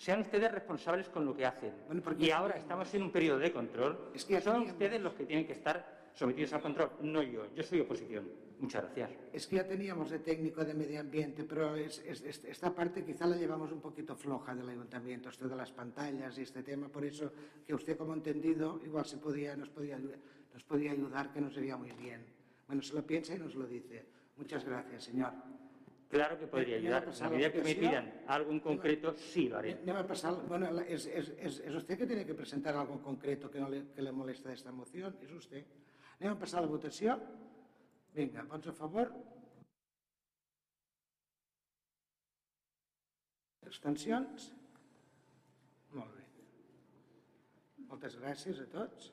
sean ustedes responsables con lo que hacen. y ahora estamos en un periodo de control. Es que son ustedes los que tienen que estar sometidos al control, no yo. Yo soy oposición. Muchas gracias. Es que ya teníamos de técnico de medio ambiente, pero es, es, esta parte quizá la llevamos un poquito floja del ayuntamiento, esto de las pantallas y este tema. Por eso que usted, como entendido, igual se podía, nos, podía, nos podía ayudar, que nos sería muy bien. Bueno, se lo piensa y nos lo dice. Muchas gracias, señor. Claro que podría ayudar. A medida que me pidan algo en concreto, sí lo haré. bueno, es, es, es, es, usted que tiene que presentar algo en concreto que, no le, que le molesta de esta moción, és usted. Anem a passar a la votació. Vinga, vots a favor. Abstencions? Molt bé. Moltes gràcies a tots.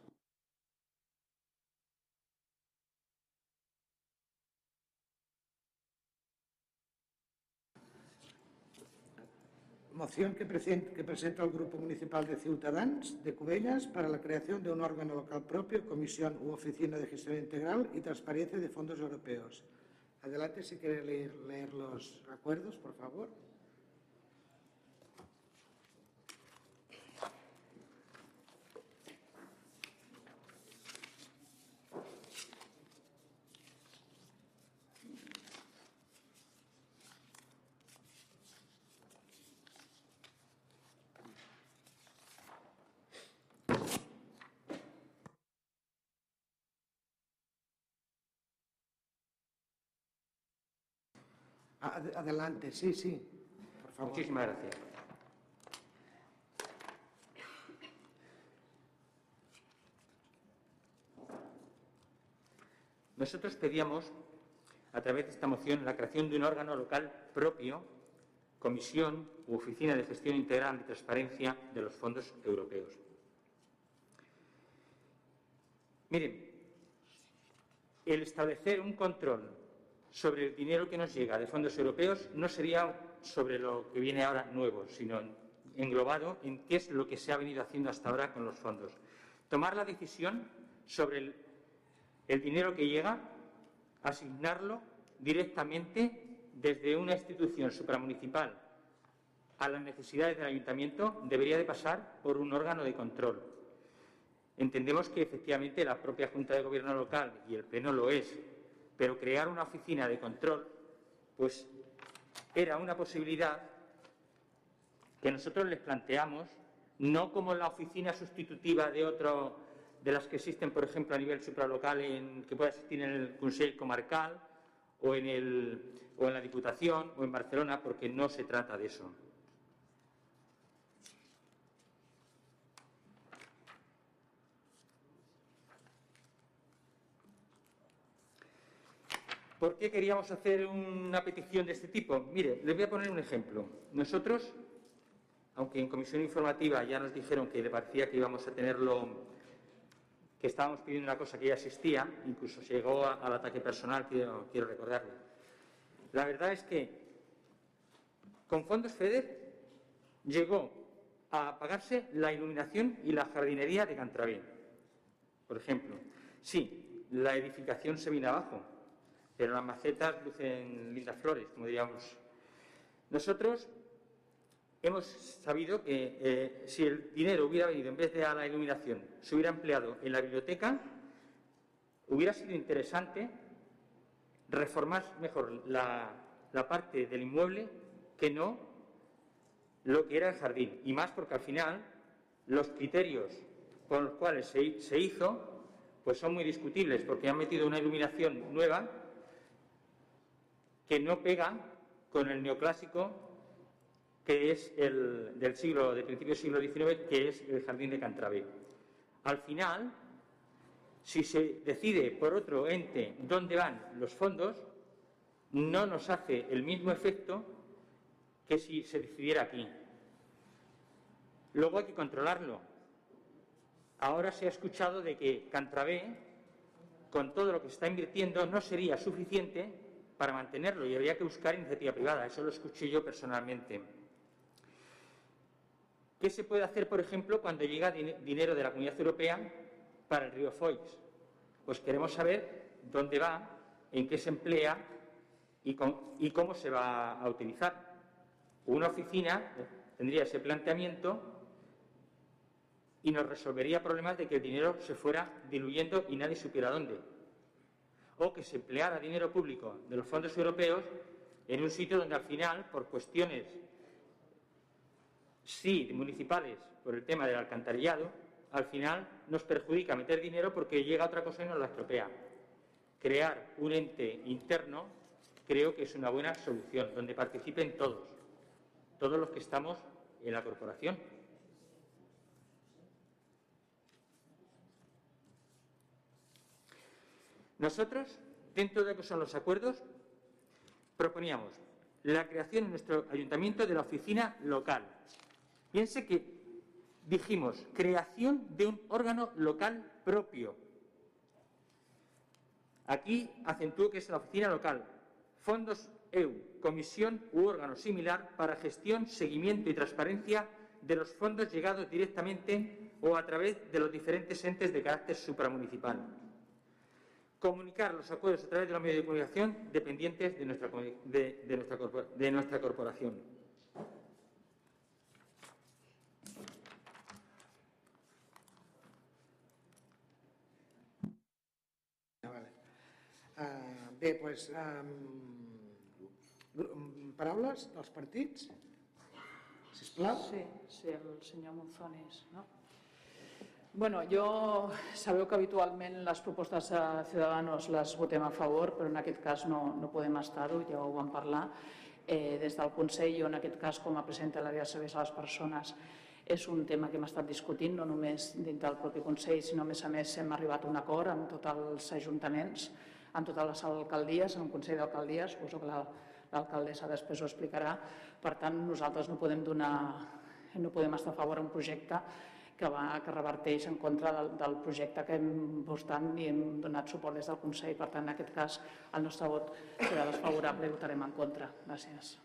Moción que presenta, que el Grupo Municipal de Ciudadanos de Cubellas para la creación de un órgano local propio, comisión u oficina de gestión integral y transparencia de fondos europeos. Adelante si quiere leer, leer los acuerdos, por favor. Adelante, sí, sí. Por favor. Muchísimas gracias. Nosotros pedíamos, a través de esta moción, la creación de un órgano local propio, comisión u oficina de gestión integral y transparencia de los fondos europeos. Miren, el establecer un control sobre el dinero que nos llega de fondos europeos no sería sobre lo que viene ahora nuevo, sino englobado en qué es lo que se ha venido haciendo hasta ahora con los fondos. Tomar la decisión sobre el, dinero que llega, asignarlo directamente desde una institución supramunicipal a las necesidades del ayuntamiento debería de pasar por un órgano de control. Entendemos que efectivamente la propia Junta de Gobierno local y el Pleno lo es, pero crear una oficina de control, pues era una posibilidad que nosotros les planteamos, no como la oficina sustitutiva de otro de las que existen, por ejemplo, a nivel supralocal, en, que pueda existir en el Consejo Comarcal o en, o en la Diputación o en Barcelona, porque no se trata de eso. ¿Por qué queríamos hacer una petición de este tipo? Mire, les voy a poner un ejemplo. Nosotros, aunque en comisión informativa ya nos dijeron que le parecía que íbamos a tenerlo, que estábamos pidiendo una cosa que ya existía, incluso llegó al ataque personal, quiero, quiero recordarle. La verdad es que con fondos FEDER llegó a pagarse la iluminación y la jardinería de Cantravín, por ejemplo. Sí, la edificación se vino abajo, pero las macetas lucen lindas flores, como diríamos. Nosotros hemos sabido que eh, si el dinero hubiera venido en vez de a la iluminación, se hubiera empleado en la biblioteca, hubiera sido interesante reformar mejor la, parte del inmueble que no lo que era el jardín. Y más porque al final los criterios con los cuales se, se hizo pues son muy discutibles porque han metido una iluminación nueva que no pega con el neoclásico que es el del siglo, de principio del siglo XIX, que es el jardín de Cantrabé. Al final, si se decide por otro ente dónde van los fondos, no nos hace el mismo efecto que si se decidiera aquí. Luego hay que controlarlo. Ahora se ha escuchado de que Cantrabé, con todo lo que está invirtiendo, no sería suficiente para mantenerlo y habría que buscar iniciativa privada. Eso lo escuché yo personalmente. ¿Qué se puede hacer, por ejemplo, cuando llega dinero de la Comunidad Europea para el río Foix? Pues queremos saber dónde va, en qué se emplea y, cómo se va a utilizar. Una oficina tendría ese planteamiento y nos resolvería problemas de que el dinero se fuera diluyendo y nadie supiera dónde. O que se empleara dinero público de los fondos europeos en un sitio donde al final, por cuestiones sí municipales por el tema del alcantarillado, al final nos perjudica meter dinero porque llega otra cosa y nos la estropea. Crear un ente interno creo que es una buena solución, donde participen todos, todos los que estamos en la corporación. Nosotros, dentro de lo que son los acuerdos, proponíamos la creación en nuestro ayuntamiento de la oficina local, Piense que dijimos creación de un órgano local propio. Aquí acentúo que es la oficina local. Fondos EU, comisión u órgano similar para gestión, seguimiento y transparencia de los fondos llegados directamente o a través de los diferentes entes de carácter supramunicipal. Comunicar los acuerdos a través de los medios de comunicación dependientes de nuestra, de nuestra corporación. Uh, bé, doncs, um, paraules dels partits? Sisplau. Sí, sí, el senyor Monzones, no? Bueno, jo sabeu que habitualment les propostes de Ciudadanos les votem a favor, però en aquest cas no, no podem estar-ho, ja ho vam parlar. Eh, des del Consell, jo en aquest cas com a presidenta de l'àrea de serveis a les persones, és un tema que hem estat discutint no només dins del propi Consell, sinó a més a més hem arribat a un acord amb tots els ajuntaments en totes les alcaldies, en un Consell d'Alcaldies, suposo que l'alcaldessa després ho explicarà. Per tant, nosaltres no podem, donar, no podem estar a favor d'un projecte que, va, que reverteix en contra del, del projecte que hem votat i hem donat suport des del Consell. Per tant, en aquest cas, el nostre vot serà desfavorable i votarem en contra. Gràcies.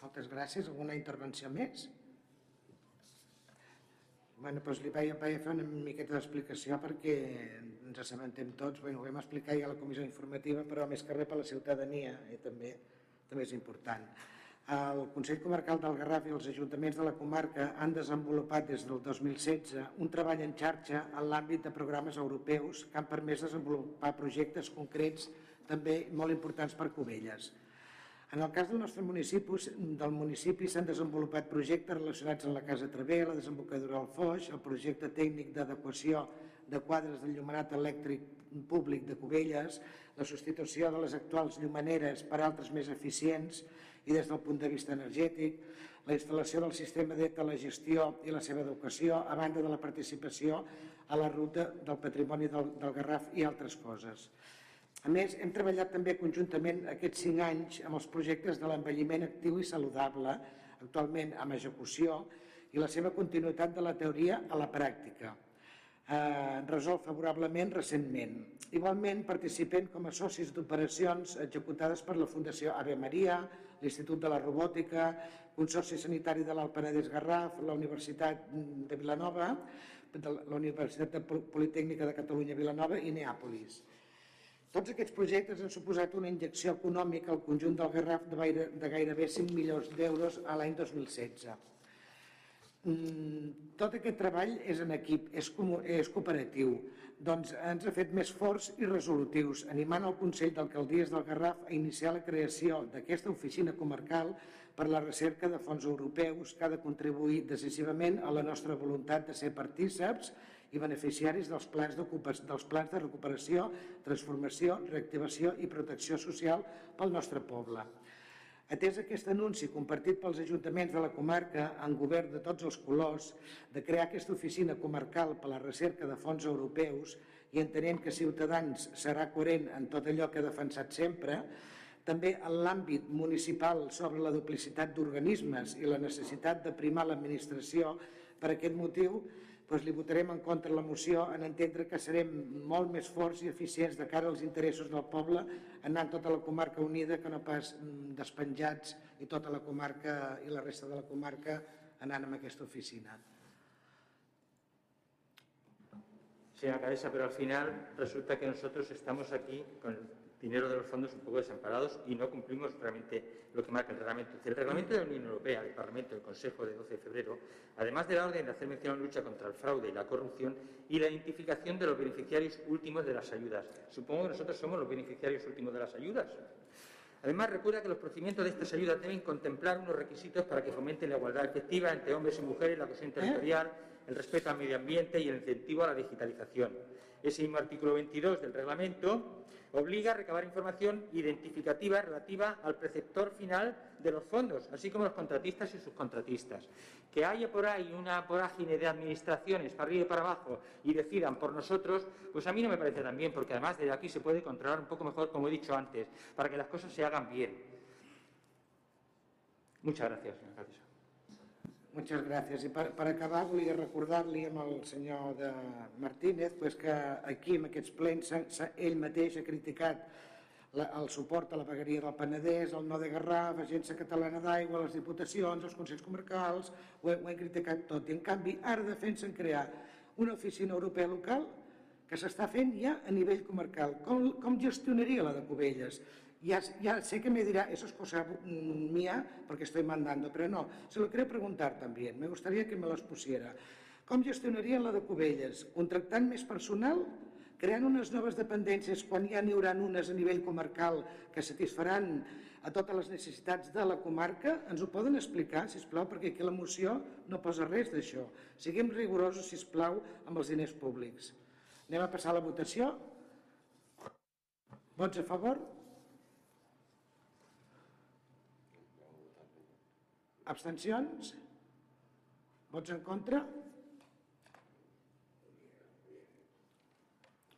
Moltes gràcies. Alguna intervenció més? Bueno, doncs li vaig, vaig fer una miqueta d'explicació perquè ens assabentem tots. Bueno, ho vam explicar ja a la comissió informativa, però més que res per la ciutadania eh, també, també és important. El Consell Comarcal del Garraf i els ajuntaments de la comarca han desenvolupat des del 2016 un treball en xarxa en l'àmbit de programes europeus que han permès desenvolupar projectes concrets també molt importants per Cubelles. En el cas del nostre municipi, del municipi s'han desenvolupat projectes relacionats amb la Casa Travé, la desembocadura del Foix, el projecte tècnic d'adequació de quadres de llumenat elèctric públic de Cubelles, la substitució de les actuals llumaneres per altres més eficients i des del punt de vista energètic, la instal·lació del sistema de telegestió i la seva educació, a banda de la participació a la ruta del patrimoni del, del Garraf i altres coses. A més, hem treballat també conjuntament aquests cinc anys amb els projectes de l'envelliment actiu i saludable, actualment amb execució, i la seva continuïtat de la teoria a la pràctica, eh, resolt favorablement recentment. Igualment, participem com a socis d'operacions executades per la Fundació Ave Maria, l'Institut de la Robòtica, Consorci Sanitari de l'Alt Penedès Garraf, la Universitat de Vilanova, la Universitat Politècnica de Catalunya Vilanova i Neàpolis. Tots aquests projectes han suposat una injecció econòmica al conjunt del Garraf de, gaire, de gairebé 5 milions d'euros a l'any 2016. Mm, tot aquest treball és en equip, és cooperatiu, doncs ens ha fet més forts i resolutius, animant el Consell d'Alcaldies del Garraf a iniciar la creació d'aquesta oficina comarcal per la recerca de fons europeus que ha de contribuir decisivament a la nostra voluntat de ser partíceps i beneficiaris dels plans, dels plans de recuperació, transformació, reactivació i protecció social pel nostre poble. Atès aquest anunci compartit pels ajuntaments de la comarca en govern de tots els colors de crear aquesta oficina comarcal per la recerca de fons europeus i entenent que Ciutadans serà coherent en tot allò que ha defensat sempre, també en l'àmbit municipal sobre la duplicitat d'organismes i la necessitat de primar l'administració per aquest motiu, doncs li votarem en contra la moció en entendre que serem molt més forts i eficients de cara als interessos del poble anant tota la comarca unida que no pas mm, despenjats i tota la comarca i la resta de la comarca anant amb aquesta oficina. Señora Cabeza, pero al final resulta que nosotros estamos aquí con dinero de los fondos un poco desamparados y no cumplimos realmente lo que marca el reglamento. El reglamento de la Unión Europea, el Parlamento, el Consejo de 12 de febrero, además de la orden de hacer mención a la lucha contra el fraude y la corrupción y la identificación de los beneficiarios últimos de las ayudas. Supongo que nosotros somos los beneficiarios últimos de las ayudas. Además, recuerda que los procedimientos de estas ayudas deben contemplar unos requisitos para que fomenten la igualdad efectiva entre hombres y mujeres, la cohesión territorial, el respeto al medio ambiente y el incentivo a la digitalización. Ese mismo artículo 22 del reglamento obliga a recabar información identificativa relativa al preceptor final de los fondos, así como los contratistas y subcontratistas. Que haya por ahí una vorágine de administraciones para arriba y para abajo y decidan por nosotros, pues a mí no me parece tan bien, porque además desde aquí se puede controlar un poco mejor, como he dicho antes, para que las cosas se hagan bien. Muchas gracias, señor Muchas gràcies. I per, per acabar volia recordar-li amb el senyor de Martínez pues, que aquí, en aquests plens, ell mateix ha criticat la, el suport a la vegueria del Penedès, el no de Garraf, l'Agència Catalana d'Aigua, les diputacions, els Consells Comarcals, ho, ho hem criticat tot. I en canvi ara defensen crear una oficina europea local que s'està fent ja a nivell comarcal. Com, com gestionaria la de Cubelles? Ya, ya sé que me dirá, eso es cosa mía porque estoy mandando, pero no, se lo quería preguntar también, me gustaría que me los pusiera. Com gestionarien la de Cubelles? Contractant més personal? Creant unes noves dependències quan ja n'hi haurà unes a nivell comarcal que satisfaran a totes les necessitats de la comarca? Ens ho poden explicar, si plau, perquè aquí la moció no posa res d'això. Siguem rigorosos, si plau, amb els diners públics. Anem a passar a la votació. Vots a favor? Abstencions? Vots en contra?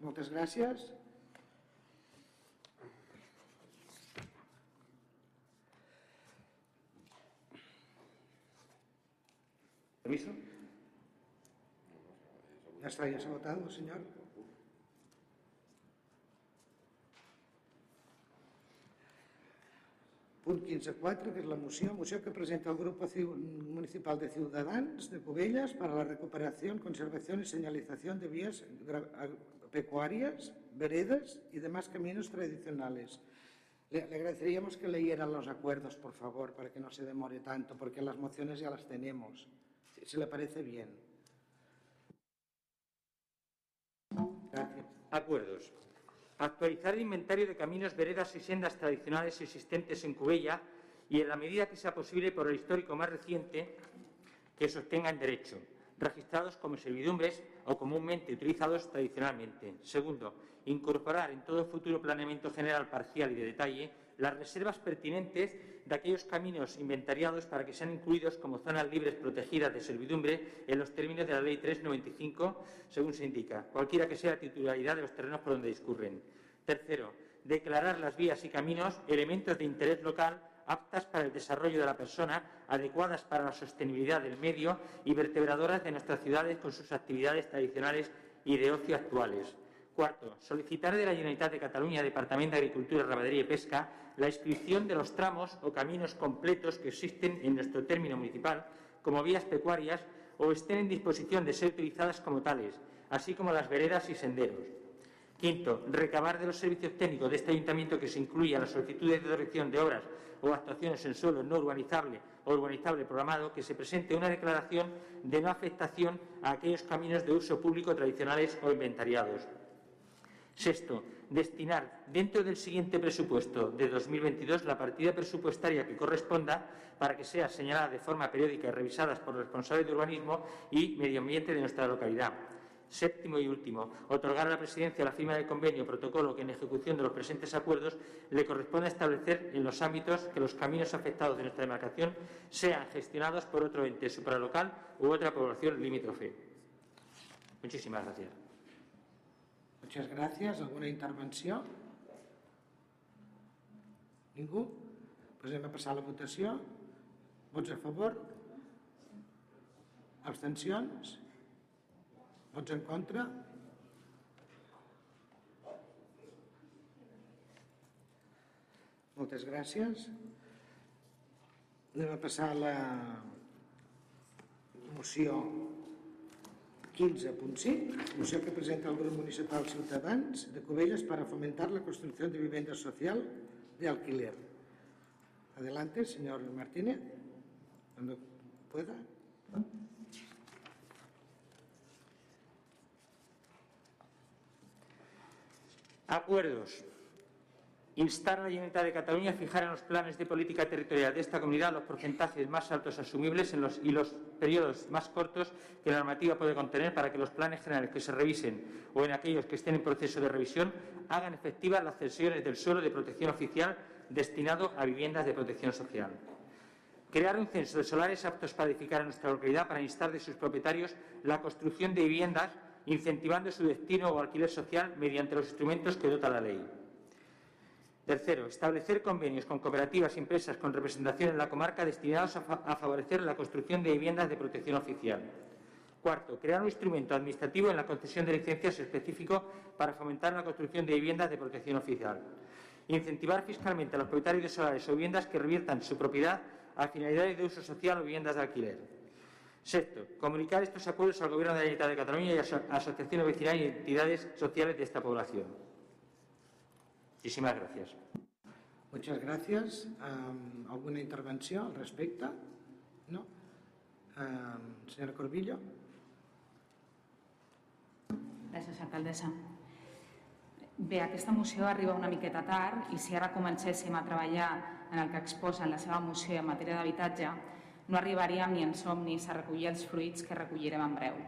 Moltes gràcies. Permiso. Ya está, ya se ha votado. Punt 15.4, que és la moció, moció que presenta el Grupo Municipal de Ciudadanos de Cubellas para la recuperación, conservación y señalización de vías pecuarias, veredas y demás caminos tradicionales. Le, le, agradeceríamos que leyera los acuerdos, por favor, para que no se demore tanto, porque las mociones ya las tenemos. Si, si le parece bien. Gracias. Acuerdos. Actualizar el inventario de caminos, veredas y sendas tradicionales existentes en Cubella y, en la medida que sea posible, por el histórico más reciente, que sostengan derecho, registrados como servidumbres o comúnmente utilizados tradicionalmente. Segundo, incorporar en todo futuro planeamiento general parcial y de detalle las reservas pertinentes de aquellos caminos inventariados para que sean incluidos como zonas libres protegidas de servidumbre en los términos de la Ley 395, según se indica, cualquiera que sea la titularidad de los terrenos por donde discurren. Tercero, declarar las vías y caminos elementos de interés local aptas para el desarrollo de la persona, adecuadas para la sostenibilidad del medio y vertebradoras de nuestras ciudades con sus actividades tradicionales y de ocio actuales. Cuarto, solicitar de la Generalitat de Cataluña, Departamento de Agricultura, Rabadería y Pesca, la inscripción de los tramos o caminos completos que existen en nuestro término municipal como vías pecuarias o estén en disposición de ser utilizadas como tales, así como las veredas y senderos. Quinto, recabar de los servicios técnicos de este ayuntamiento que se incluya la solicitud de dirección de obras o actuaciones en suelo no urbanizable o urbanizable programado, que se presente una declaración de no afectación a aquellos caminos de uso público tradicionales o inventariados. Sexto, destinar dentro del siguiente presupuesto de 2022 la partida presupuestaria que corresponda para que sea señalada de forma periódica y revisada por los responsables de urbanismo y medio ambiente de nuestra localidad. Séptimo y último, otorgar a la Presidencia la firma del convenio protocolo que en ejecución de los presentes acuerdos le corresponde establecer en los ámbitos que los caminos afectados de nuestra demarcación sean gestionados por otro ente supralocal u otra población limítrofe. Muchísimas gracias. Muchas gracias. ¿Alguna intervenció? Ningú? Pues anem a passar a la votació. Vots a favor? Abstencions? Vots en contra? Moltes gràcies. Anem a passar a la moció 15.5, moció que presenta el Grup Municipal Ciutadans de Cubelles para fomentar la construcción de vivienda social de alquiler. Adelante, señor Martínez, cuando pueda. Acuerdos. Instar a la Generalitat de Cataluña a fijar en los planes de política territorial de esta comunidad los porcentajes más altos asumibles en los, y los periodos más cortos que la normativa puede contener para que los planes generales que se revisen o en aquellos que estén en proceso de revisión hagan efectivas las cesiones del suelo de protección oficial destinado a viviendas de protección social. Crear un censo de solares aptos para edificar en nuestra localidad para instar de sus propietarios la construcción de viviendas incentivando su destino o alquiler social mediante los instrumentos que dota la ley. Tercero, establecer convenios con cooperativas y empresas con representación en la comarca destinados a, fa a, favorecer la construcción de viviendas de protección oficial. Cuarto, crear un instrumento administrativo en la concesión de licencias específico para fomentar la construcción de viviendas de protección oficial. Incentivar fiscalmente a los propietarios de solares o viviendas que reviertan su propiedad a finalidades de uso social o viviendas de alquiler. Sexto, comunicar estos acuerdos al Gobierno de la Generalitat de Cataluña y a asociaciones vecinales y entidades sociales de esta población. Muchísimas gracias. Muchas gracias. Um, ¿Alguna intervenció al respecte? No? Um, senyora Corbillo. Gràcies, alcaldessa. Bé, aquesta moció arriba una miqueta tard i si ara comencéssim a treballar en el que exposa en la seva moció en matèria d'habitatge, no arribaríem ni en somnis a recollir els fruits que recollirem en breu.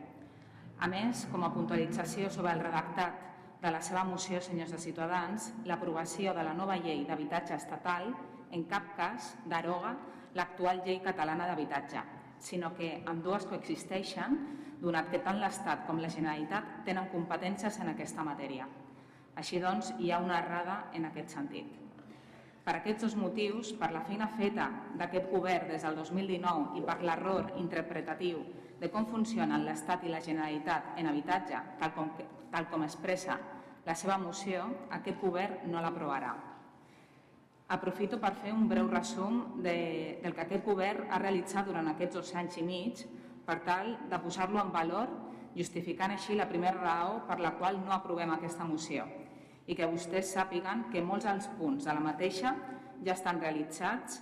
A més, com a puntualització sobre el redactat de la seva moció, senyors de Ciutadans, l'aprovació de la nova llei d'habitatge estatal en cap cas deroga l'actual llei catalana d'habitatge, sinó que amb dues coexisteixen, donat que tant l'Estat com la Generalitat tenen competències en aquesta matèria. Així doncs, hi ha una errada en aquest sentit. Per aquests dos motius, per la feina feta d'aquest govern des del 2019 i per l'error interpretatiu de com funcionen l'Estat i la Generalitat en habitatge, tal com, tal com expressa la seva moció, aquest govern no l'aprovarà. Aprofito per fer un breu resum de, del que aquest govern ha realitzat durant aquests dos anys i mig per tal de posar-lo en valor, justificant així la primera raó per la qual no aprovem aquesta moció i que vostès sàpiguen que molts dels punts de la mateixa ja estan realitzats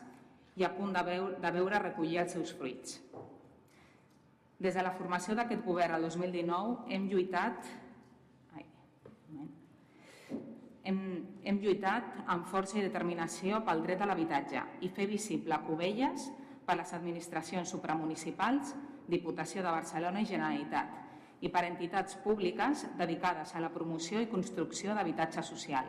i a punt de veure, de veure recollir els seus fruits. Des de la formació d'aquest govern el 2019 hem lluitat ai, hem, hem lluitat amb força i determinació pel dret a l'habitatge i fer visible a Cubelles per les administracions supramunicipals, Diputació de Barcelona i Generalitat i per entitats públiques dedicades a la promoció i construcció d'habitatge social.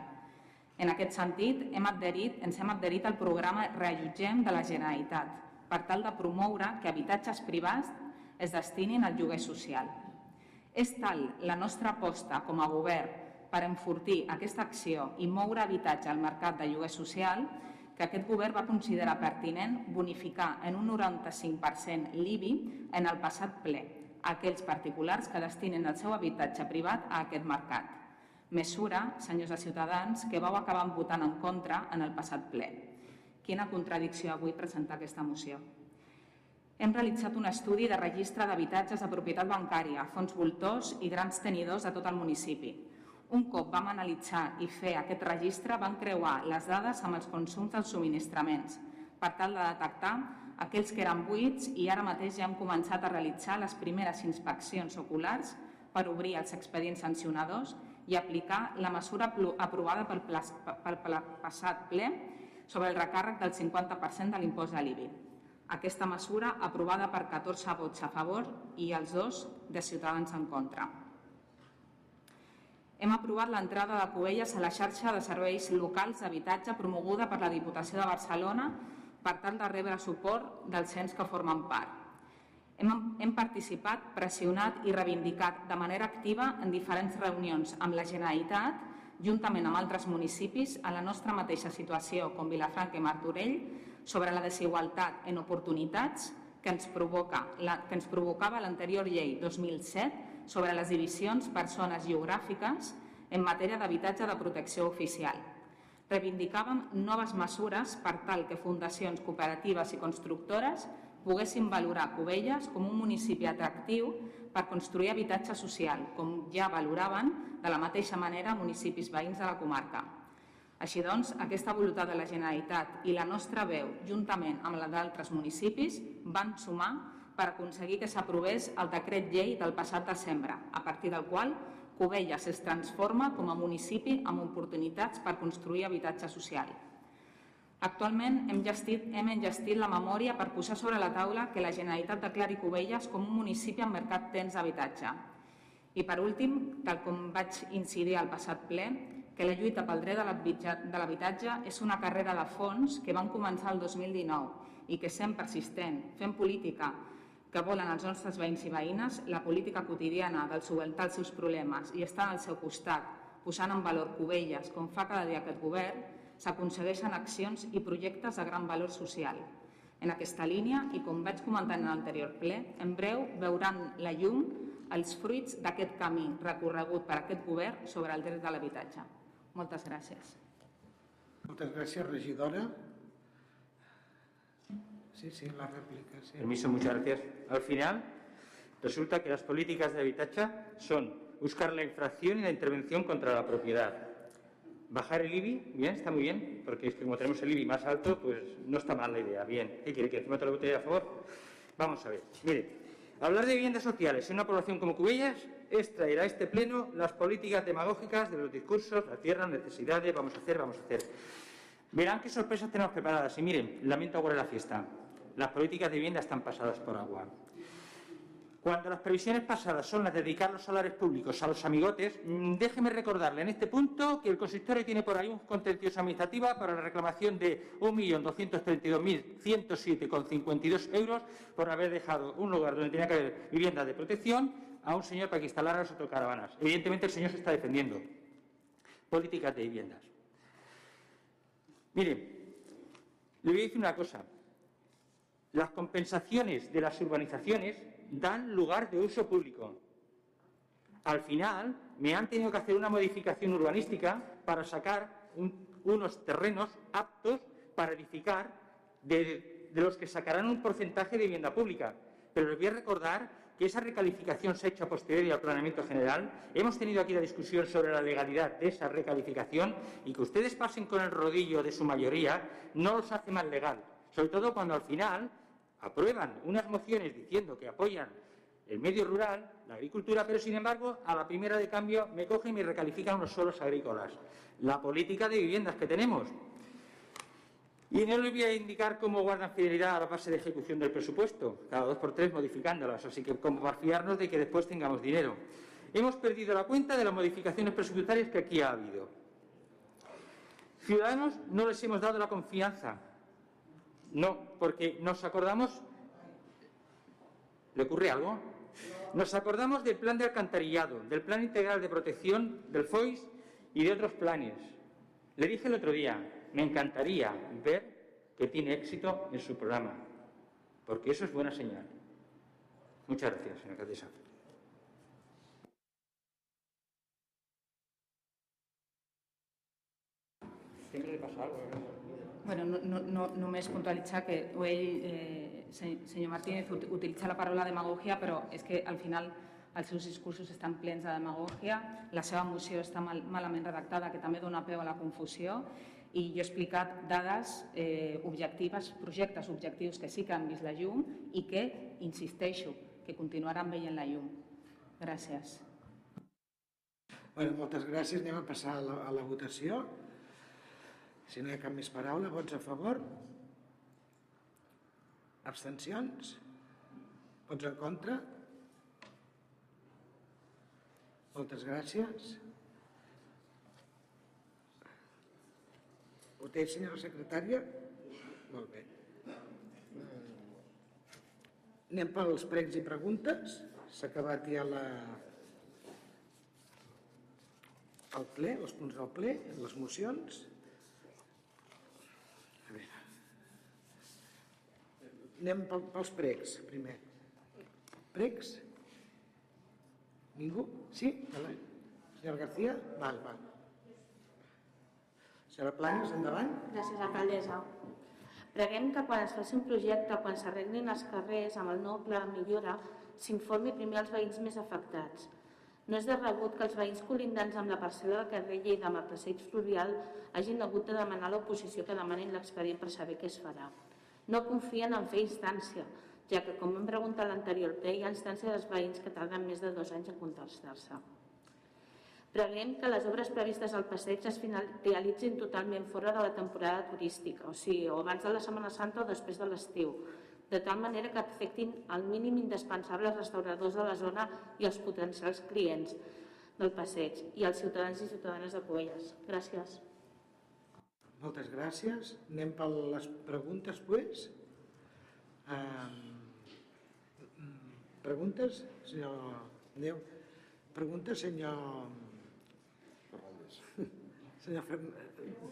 En aquest sentit, hem adherit, ens hem adherit al programa Reallotgem de la Generalitat per tal de promoure que habitatges privats es destinin al lloguer social. És tal la nostra aposta com a govern per enfortir aquesta acció i moure habitatge al mercat de lloguer social que aquest govern va considerar pertinent bonificar en un 95% l'IBI en el passat ple aquells particulars que destinen el seu habitatge privat a aquest mercat. Mesura, senyors de Ciutadans, que vau acabar votant en contra en el passat ple. Quina contradicció avui presentar aquesta moció. Hem realitzat un estudi de registre d'habitatges de propietat bancària, fons voltors i grans tenidors de tot el municipi. Un cop vam analitzar i fer aquest registre, vam creuar les dades amb els consums dels subministraments per tal de detectar aquells que eren buits i ara mateix ja hem començat a realitzar les primeres inspeccions oculars per obrir els expedients sancionadors i aplicar la mesura aprovada pel, pel passat ple sobre el recàrrec del 50% de l'impost de l'IBI. Aquesta mesura aprovada per 14 vots a favor i els dos de Ciutadans en contra. Hem aprovat l'entrada de Cubelles a la xarxa de serveis locals d'habitatge promoguda per la Diputació de Barcelona per tal de rebre suport dels cens que formen part. Hem, hem participat, pressionat i reivindicat de manera activa en diferents reunions amb la Generalitat, juntament amb altres municipis, en la nostra mateixa situació com Vilafranca i Martorell, sobre la desigualtat en oportunitats que ens, provoca, la, que ens provocava l'anterior llei 2007 sobre les divisions per zones geogràfiques en matèria d'habitatge de protecció oficial. Reivindicàvem noves mesures per tal que fundacions cooperatives i constructores poguessin valorar Cubelles com un municipi atractiu per construir habitatge social, com ja valoraven de la mateixa manera municipis veïns de la comarca. Així doncs, aquesta voluntat de la Generalitat i la nostra veu, juntament amb la d'altres municipis, van sumar per aconseguir que s'aprovés el decret llei del passat desembre, a partir del qual Cubelles es transforma com a municipi amb oportunitats per construir habitatge social. Actualment hem gestit, hem engestit la memòria per posar sobre la taula que la Generalitat declari Cubelles com un municipi amb mercat tens d'habitatge. I per últim, tal com vaig incidir al passat ple, que la lluita pel dret de l'habitatge és una carrera de fons que van començar el 2019 i que sent persistent, fent política, que volen els nostres veïns i veïnes la política quotidiana del solventar els seus problemes i estar al seu costat, posant en valor Cubelles, com fa cada dia aquest govern, s'aconsegueixen accions i projectes de gran valor social. En aquesta línia, i com vaig comentar en l'anterior ple, en breu veuran la llum els fruits d'aquest camí recorregut per aquest govern sobre el dret de l'habitatge. Moltes gràcies. Moltes gràcies, regidora. Sí, sí, la réplica. Sí. Permiso, muchas gracias. Al final, resulta que las políticas de habitaje son buscar la infracción y la intervención contra la propiedad. Bajar el IBI, bien, está muy bien, porque es que como tenemos el IBI más alto, pues no está mal la idea. Bien, ¿qué quiere que encima lo vote a favor? Vamos a ver. Mire, hablar de viviendas sociales en una población como Cubellas es traer a este pleno las políticas demagógicas de los discursos, la tierra, necesidades, vamos a hacer, vamos a hacer. Verán qué sorpresas tenemos preparadas. Y miren, lamento ahora la fiesta las políticas de vivienda están pasadas por agua. Cuando las previsiones pasadas son las de dedicar los salarios públicos a los amigotes, mm, déjeme recordarle en este punto que el consistorio tiene por ahí un contencioso administrativo para la reclamación de 1.232.107,52 euros por haber dejado un lugar donde tenía que haber vivienda de protección a un señor para que instalara las autocaravanas. Evidentemente el señor se está defendiendo. Políticas de viviendas. Mire, le voy a decir una cosa. Las compensaciones de las urbanizaciones dan lugar de uso público. Al final, me han tenido que hacer una modificación urbanística para sacar unos terrenos aptos para edificar de, de, los que sacarán un porcentaje de vivienda pública. Pero les voy a recordar que esa recalificación se ha hecho a posteriori al planeamiento general. Hemos tenido aquí la discusión sobre la legalidad de esa recalificación y que ustedes pasen con el rodillo de su mayoría no los hace más legal. Sobre todo cuando al final aprueban unas mociones diciendo que apoyan el medio rural, la agricultura, pero sin embargo, a la primera de cambio me cogen y me recalifican unos suelos agrícolas. La política de viviendas que tenemos. Y no les voy a indicar cómo guardan fidelidad a la base de ejecución del presupuesto, cada dos por tres modificándolas, así que como para fiarnos de que después tengamos dinero. Hemos perdido la cuenta de las modificaciones presupuestarias que aquí ha habido. Ciudadanos no les hemos dado la confianza no, porque nos acordamos. ¿Le ocurre algo? Nos acordamos del plan de alcantarillado, del plan integral de protección, del FOIS y de otros planes. Le dije el otro día, me encantaría ver que tiene éxito en su programa, porque eso es buena señal. Muchas gracias, señora alcaldesa. Siempre le pasa algo, ¿verdad? Bueno, no, no, no, només puntualitzar que ell, eh, senyor Martínez, utilitza la paraula demagogia, però és que al final els seus discursos estan plens de demagògia, la seva moció està mal, malament redactada, que també dona peu a la confusió, i jo he explicat dades eh, objectives, projectes objectius que sí que han vist la llum i que, insisteixo, que continuaran veient la llum. Gràcies. Bueno, moltes gràcies. Anem a passar a la, a la votació. Si no hi ha cap més paraula, vots a favor? Abstencions? Vots en contra? Moltes gràcies. Ho té, senyora secretària? Molt bé. Anem pels pregs i preguntes. S'ha acabat ja la, el ple, els punts del ple, les mocions. A veure. Anem pel, pels pregs, primer. Pregs? Ningú? Sí? Vale. Senyora García? Val, val. Senyora Planes, endavant. Gràcies, alcaldessa. Preguem que quan es faci un projecte, quan s'arreglin els carrers amb el nou pla de millora, s'informi primer als veïns més afectats. No és de rebut que els veïns colindants amb la parcel·la del carrer Lleida amb el passeig fluvial hagin hagut de demanar a l'oposició que demanin l'expedient per saber què es farà. No confien en fer instància, ja que, com vam preguntar a l'anterior ple, hi ha instància dels veïns que tarden més de dos anys en contestar-se. Preguem que les obres previstes al passeig es finalitzin totalment fora de la temporada turística, o sigui, o abans de la Setmana Santa o després de l'estiu, de tal manera que afectin al mínim indispensable els restauradors de la zona i els potencials clients del passeig i els ciutadans i ciutadanes de Covelles. Gràcies. Moltes gràcies. Anem per les preguntes, pues. Um, preguntes, senyor... Adéu. Preguntes, senyor... [laughs] Senyor Fern...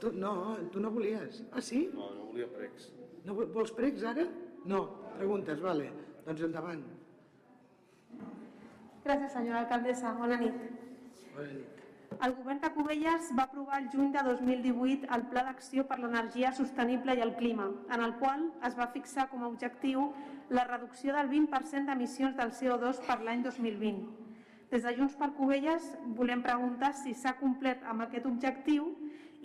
Tu, no, tu no volies. Ah, sí? No, no volia pregs. No vols pregs ara? No. Preguntes, vale. Doncs endavant. Gràcies, senyora alcaldessa. Bona nit. Bona nit. El govern de Cubelles va aprovar el juny de 2018 el Pla d'Acció per l'Energia Sostenible i el Clima, en el qual es va fixar com a objectiu la reducció del 20% d'emissions del CO2 per l'any 2020. Des de Junts per Cubelles volem preguntar si s'ha complert amb aquest objectiu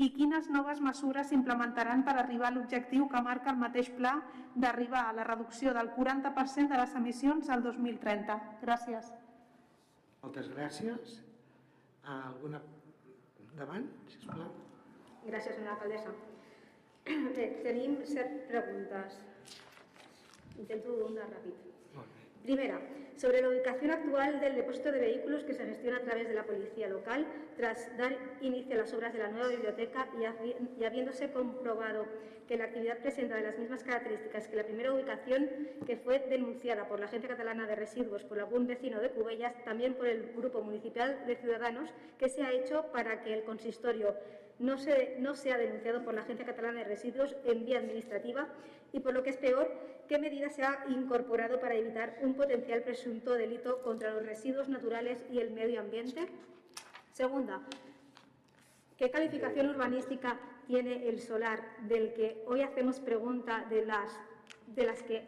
i quines noves mesures s'implementaran per arribar a l'objectiu que marca el mateix pla d'arribar a la reducció del 40% de les emissions al 2030. Gràcies. Moltes gràcies. Alguna... Endavant, sisplau. Gràcies, senyora alcaldessa. [clears throat] Bé, tenim set preguntes. Intento anar ràpid. Primera, sobre la ubicación actual del depósito de vehículos que se gestiona a través de la Policía Local tras dar inicio a las obras de la nueva biblioteca y, habiéndose comprobado que la actividad presenta las mismas características que la primera ubicación que fue denunciada por la Agencia Catalana de Residuos por algún vecino de Cubellas, también por el Grupo Municipal de Ciudadanos, que se ha hecho para que el consistorio no sea denunciado por la Agencia Catalana de Residuos en vía administrativa y, por lo que es peor, qué medidas se ha incorporado para evitar un potencial presunto delito contra los residuos naturales y el medio ambiente. Segunda, ¿qué calificación urbanística tiene el solar del que hoy hacemos pregunta de las de las que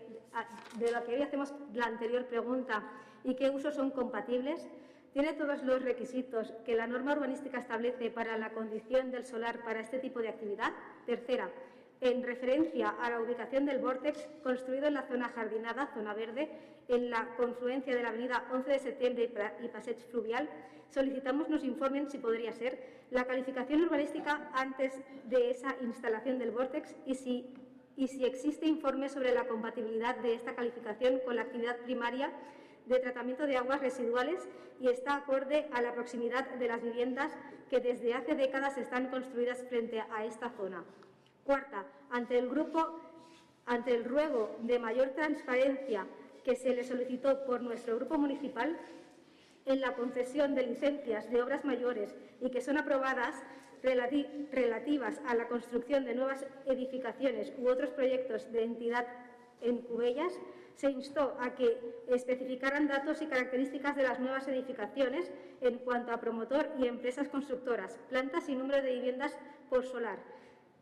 de lo que hoy hacemos la anterior pregunta y qué usos son compatibles? ¿Tiene todos los requisitos que la norma urbanística establece para la condición del solar para este tipo de actividad? Tercera, en referencia a la ubicación del vórtex construido en la zona jardinada, zona verde, en la confluencia de la avenida 11 de septiembre y Passeig Fluvial, solicitamos nos informen si podría ser la calificación urbanística antes de esa instalación del vórtex y si, y si existe informe sobre la compatibilidad de esta calificación con la actividad primaria de tratamiento de aguas residuales y está acorde a la proximidad de las viviendas que desde hace décadas están construidas frente a esta zona. Cuarta, ante el grupo, ante el ruego de mayor transparencia que se le solicitó por nuestro grupo municipal en la concesión de licencias de obras mayores y que son aprobadas relativas a la construcción de nuevas edificaciones u otros proyectos de entidad en Cubellas, se instó a que especificaran datos y características de las nuevas edificaciones en cuanto a promotor y empresas constructoras, plantas y número de viviendas por solar,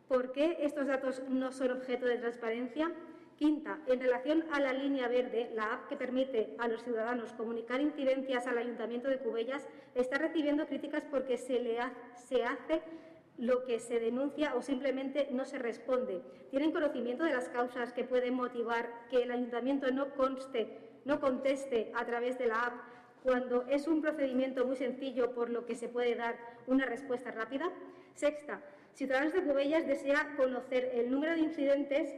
¿Por qué estos datos no son objeto de transparencia? Quinta, en relación a la línea verde, la app que permite a los ciudadanos comunicar incidencias al Ayuntamiento de Cubellas está recibiendo críticas porque se, le se hace lo que se denuncia o simplemente no se responde. ¿Tienen conocimiento de las causas que pueden motivar que el Ayuntamiento no, conste, no conteste a través de la app cuando es un procedimiento muy sencillo por lo que se puede dar una respuesta rápida? Sexta, Ciudadanos de Cubellas desea conocer el número de incidentes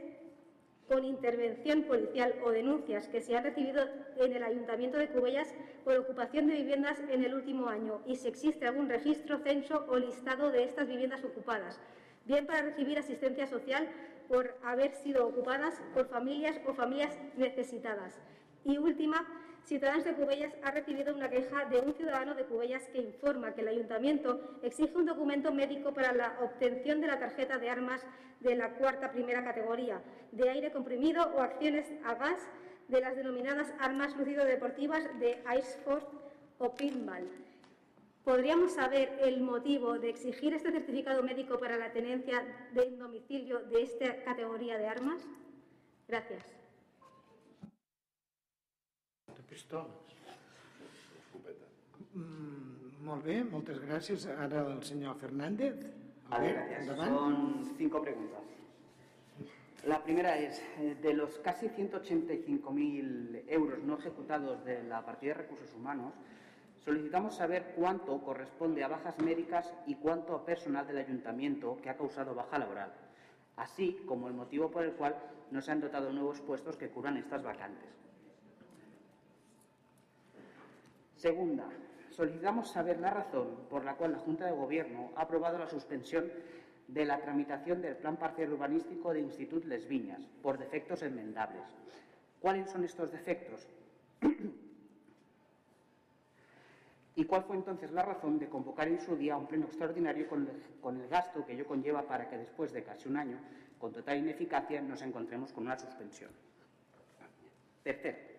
con intervención policial o denuncias que se han recibido en el Ayuntamiento de Cubellas por ocupación de viviendas en el último año y si existe algún registro, censo o listado de estas viviendas ocupadas, bien para recibir asistencia social por haber sido ocupadas por familias o familias necesitadas. Y última, Ciudadanos de Cubellas ha recibido una queja de un ciudadano de Cubellas que informa que el ayuntamiento exige un documento médico para la obtención de la tarjeta de armas de la cuarta primera categoría, de aire comprimido o acciones a gas de las denominadas armas lucido-deportivas de Iceford o Pinball. ¿Podríamos saber el motivo de exigir este certificado médico para la tenencia de domicilio de esta categoría de armas? Gracias. Pistoles. Mm, molt bé, moltes gràcies. Ara el senyor Fernández. A ver, son cinco preguntas. La primera es, eh, de los casi 185.000 euros no ejecutados de la partida de recursos humanos, solicitamos saber cuánto corresponde a bajas médicas y cuánto a personal del ayuntamiento que ha causado baja laboral, así como el motivo por el cual no se han dotado nuevos puestos que cubran estas vacantes. Segunda, solicitamos saber la razón por la cual la Junta de Gobierno ha aprobado la suspensión de la tramitación del Plan Parcial Urbanístico de Institut Les Viñas por defectos enmendables. ¿Cuáles son estos defectos? [clears throat] ¿Y cuál fue entonces la razón de convocar en su día un pleno extraordinario con el, con el gasto que ello conlleva para que después de casi un año, con total ineficacia, nos encontremos con una suspensión? Tercero,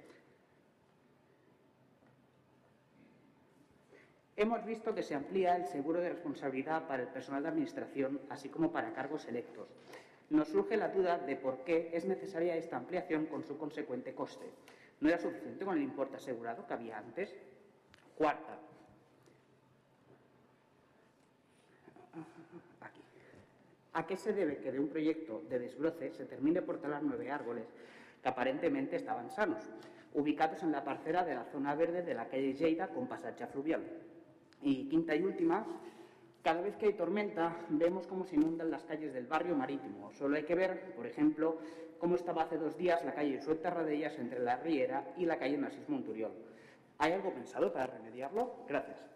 Hemos visto que se amplía el seguro de responsabilidad para el personal de Administración, así como para cargos electos. Nos surge la duda de por qué es necesaria esta ampliación con su consecuente coste. ¿No era suficiente con el importe asegurado que había antes? Cuarta. Aquí. ¿A qué se debe que de un proyecto de desbroce se termine por talar nueve árboles que aparentemente estaban sanos, ubicados en la parcela de la zona verde de la calle Lleida con pasaje fluvial? Y quinta y última, cada vez que hay tormenta vemos cómo se inundan las calles del barrio marítimo. Solo hay que ver, por ejemplo, cómo estaba hace dos días la calle Suelta Radellas entre la Riera y la calle Narcís Monturiol. ¿Hay algo pensado para remediarlo? Gracias.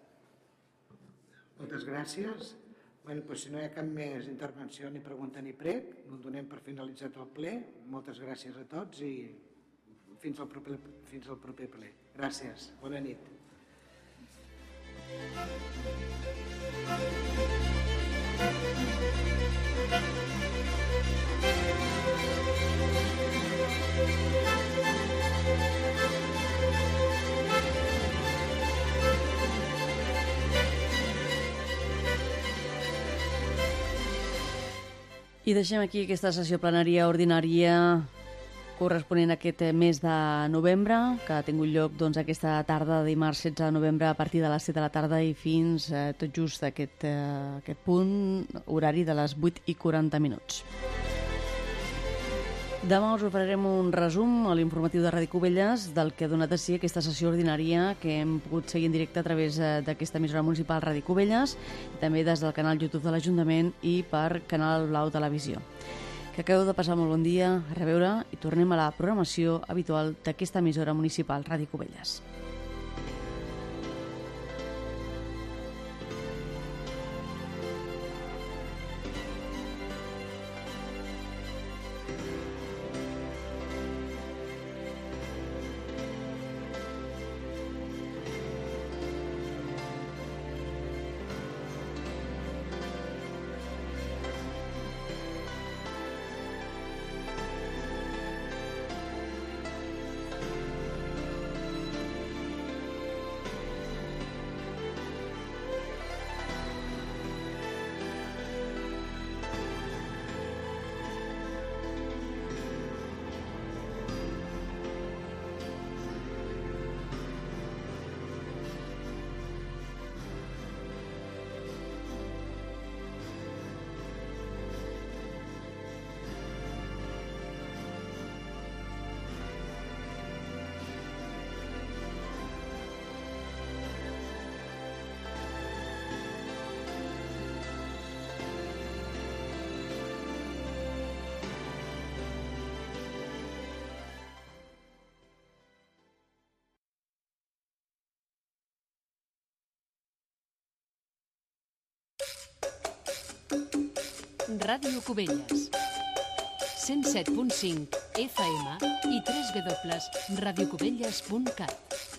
Moltes gràcies. Bueno, doncs, si no hi ha cap més intervenció ni pregunta ni prec, no donem per finalitzat el ple. Moltes gràcies a tots i fins al proper, fins al proper ple. Gràcies. Bona nit. I deixem aquí aquesta sessió plenària ordinària corresponent a aquest mes de novembre, que ha tingut lloc doncs, aquesta tarda de dimarts 16 de novembre a partir de les 7 de la tarda i fins eh, tot just aquest, eh, aquest punt horari de les 8 i 40 minuts. Demà us oferirem un resum a l'informatiu de Ràdio Cubelles del que ha donat a si aquesta sessió ordinària que hem pogut seguir en directe a través eh, d'aquesta emissora municipal Ràdio Cubelles, també des del canal YouTube de l'Ajuntament i per Canal Blau Televisió. Que acabeu de passar molt bon dia, a reveure i tornem a la programació habitual d'aquesta emissora municipal Ràdio Cubelles. Ràdio Cubelles. 107.5 FM i www.radiocubelles.cat.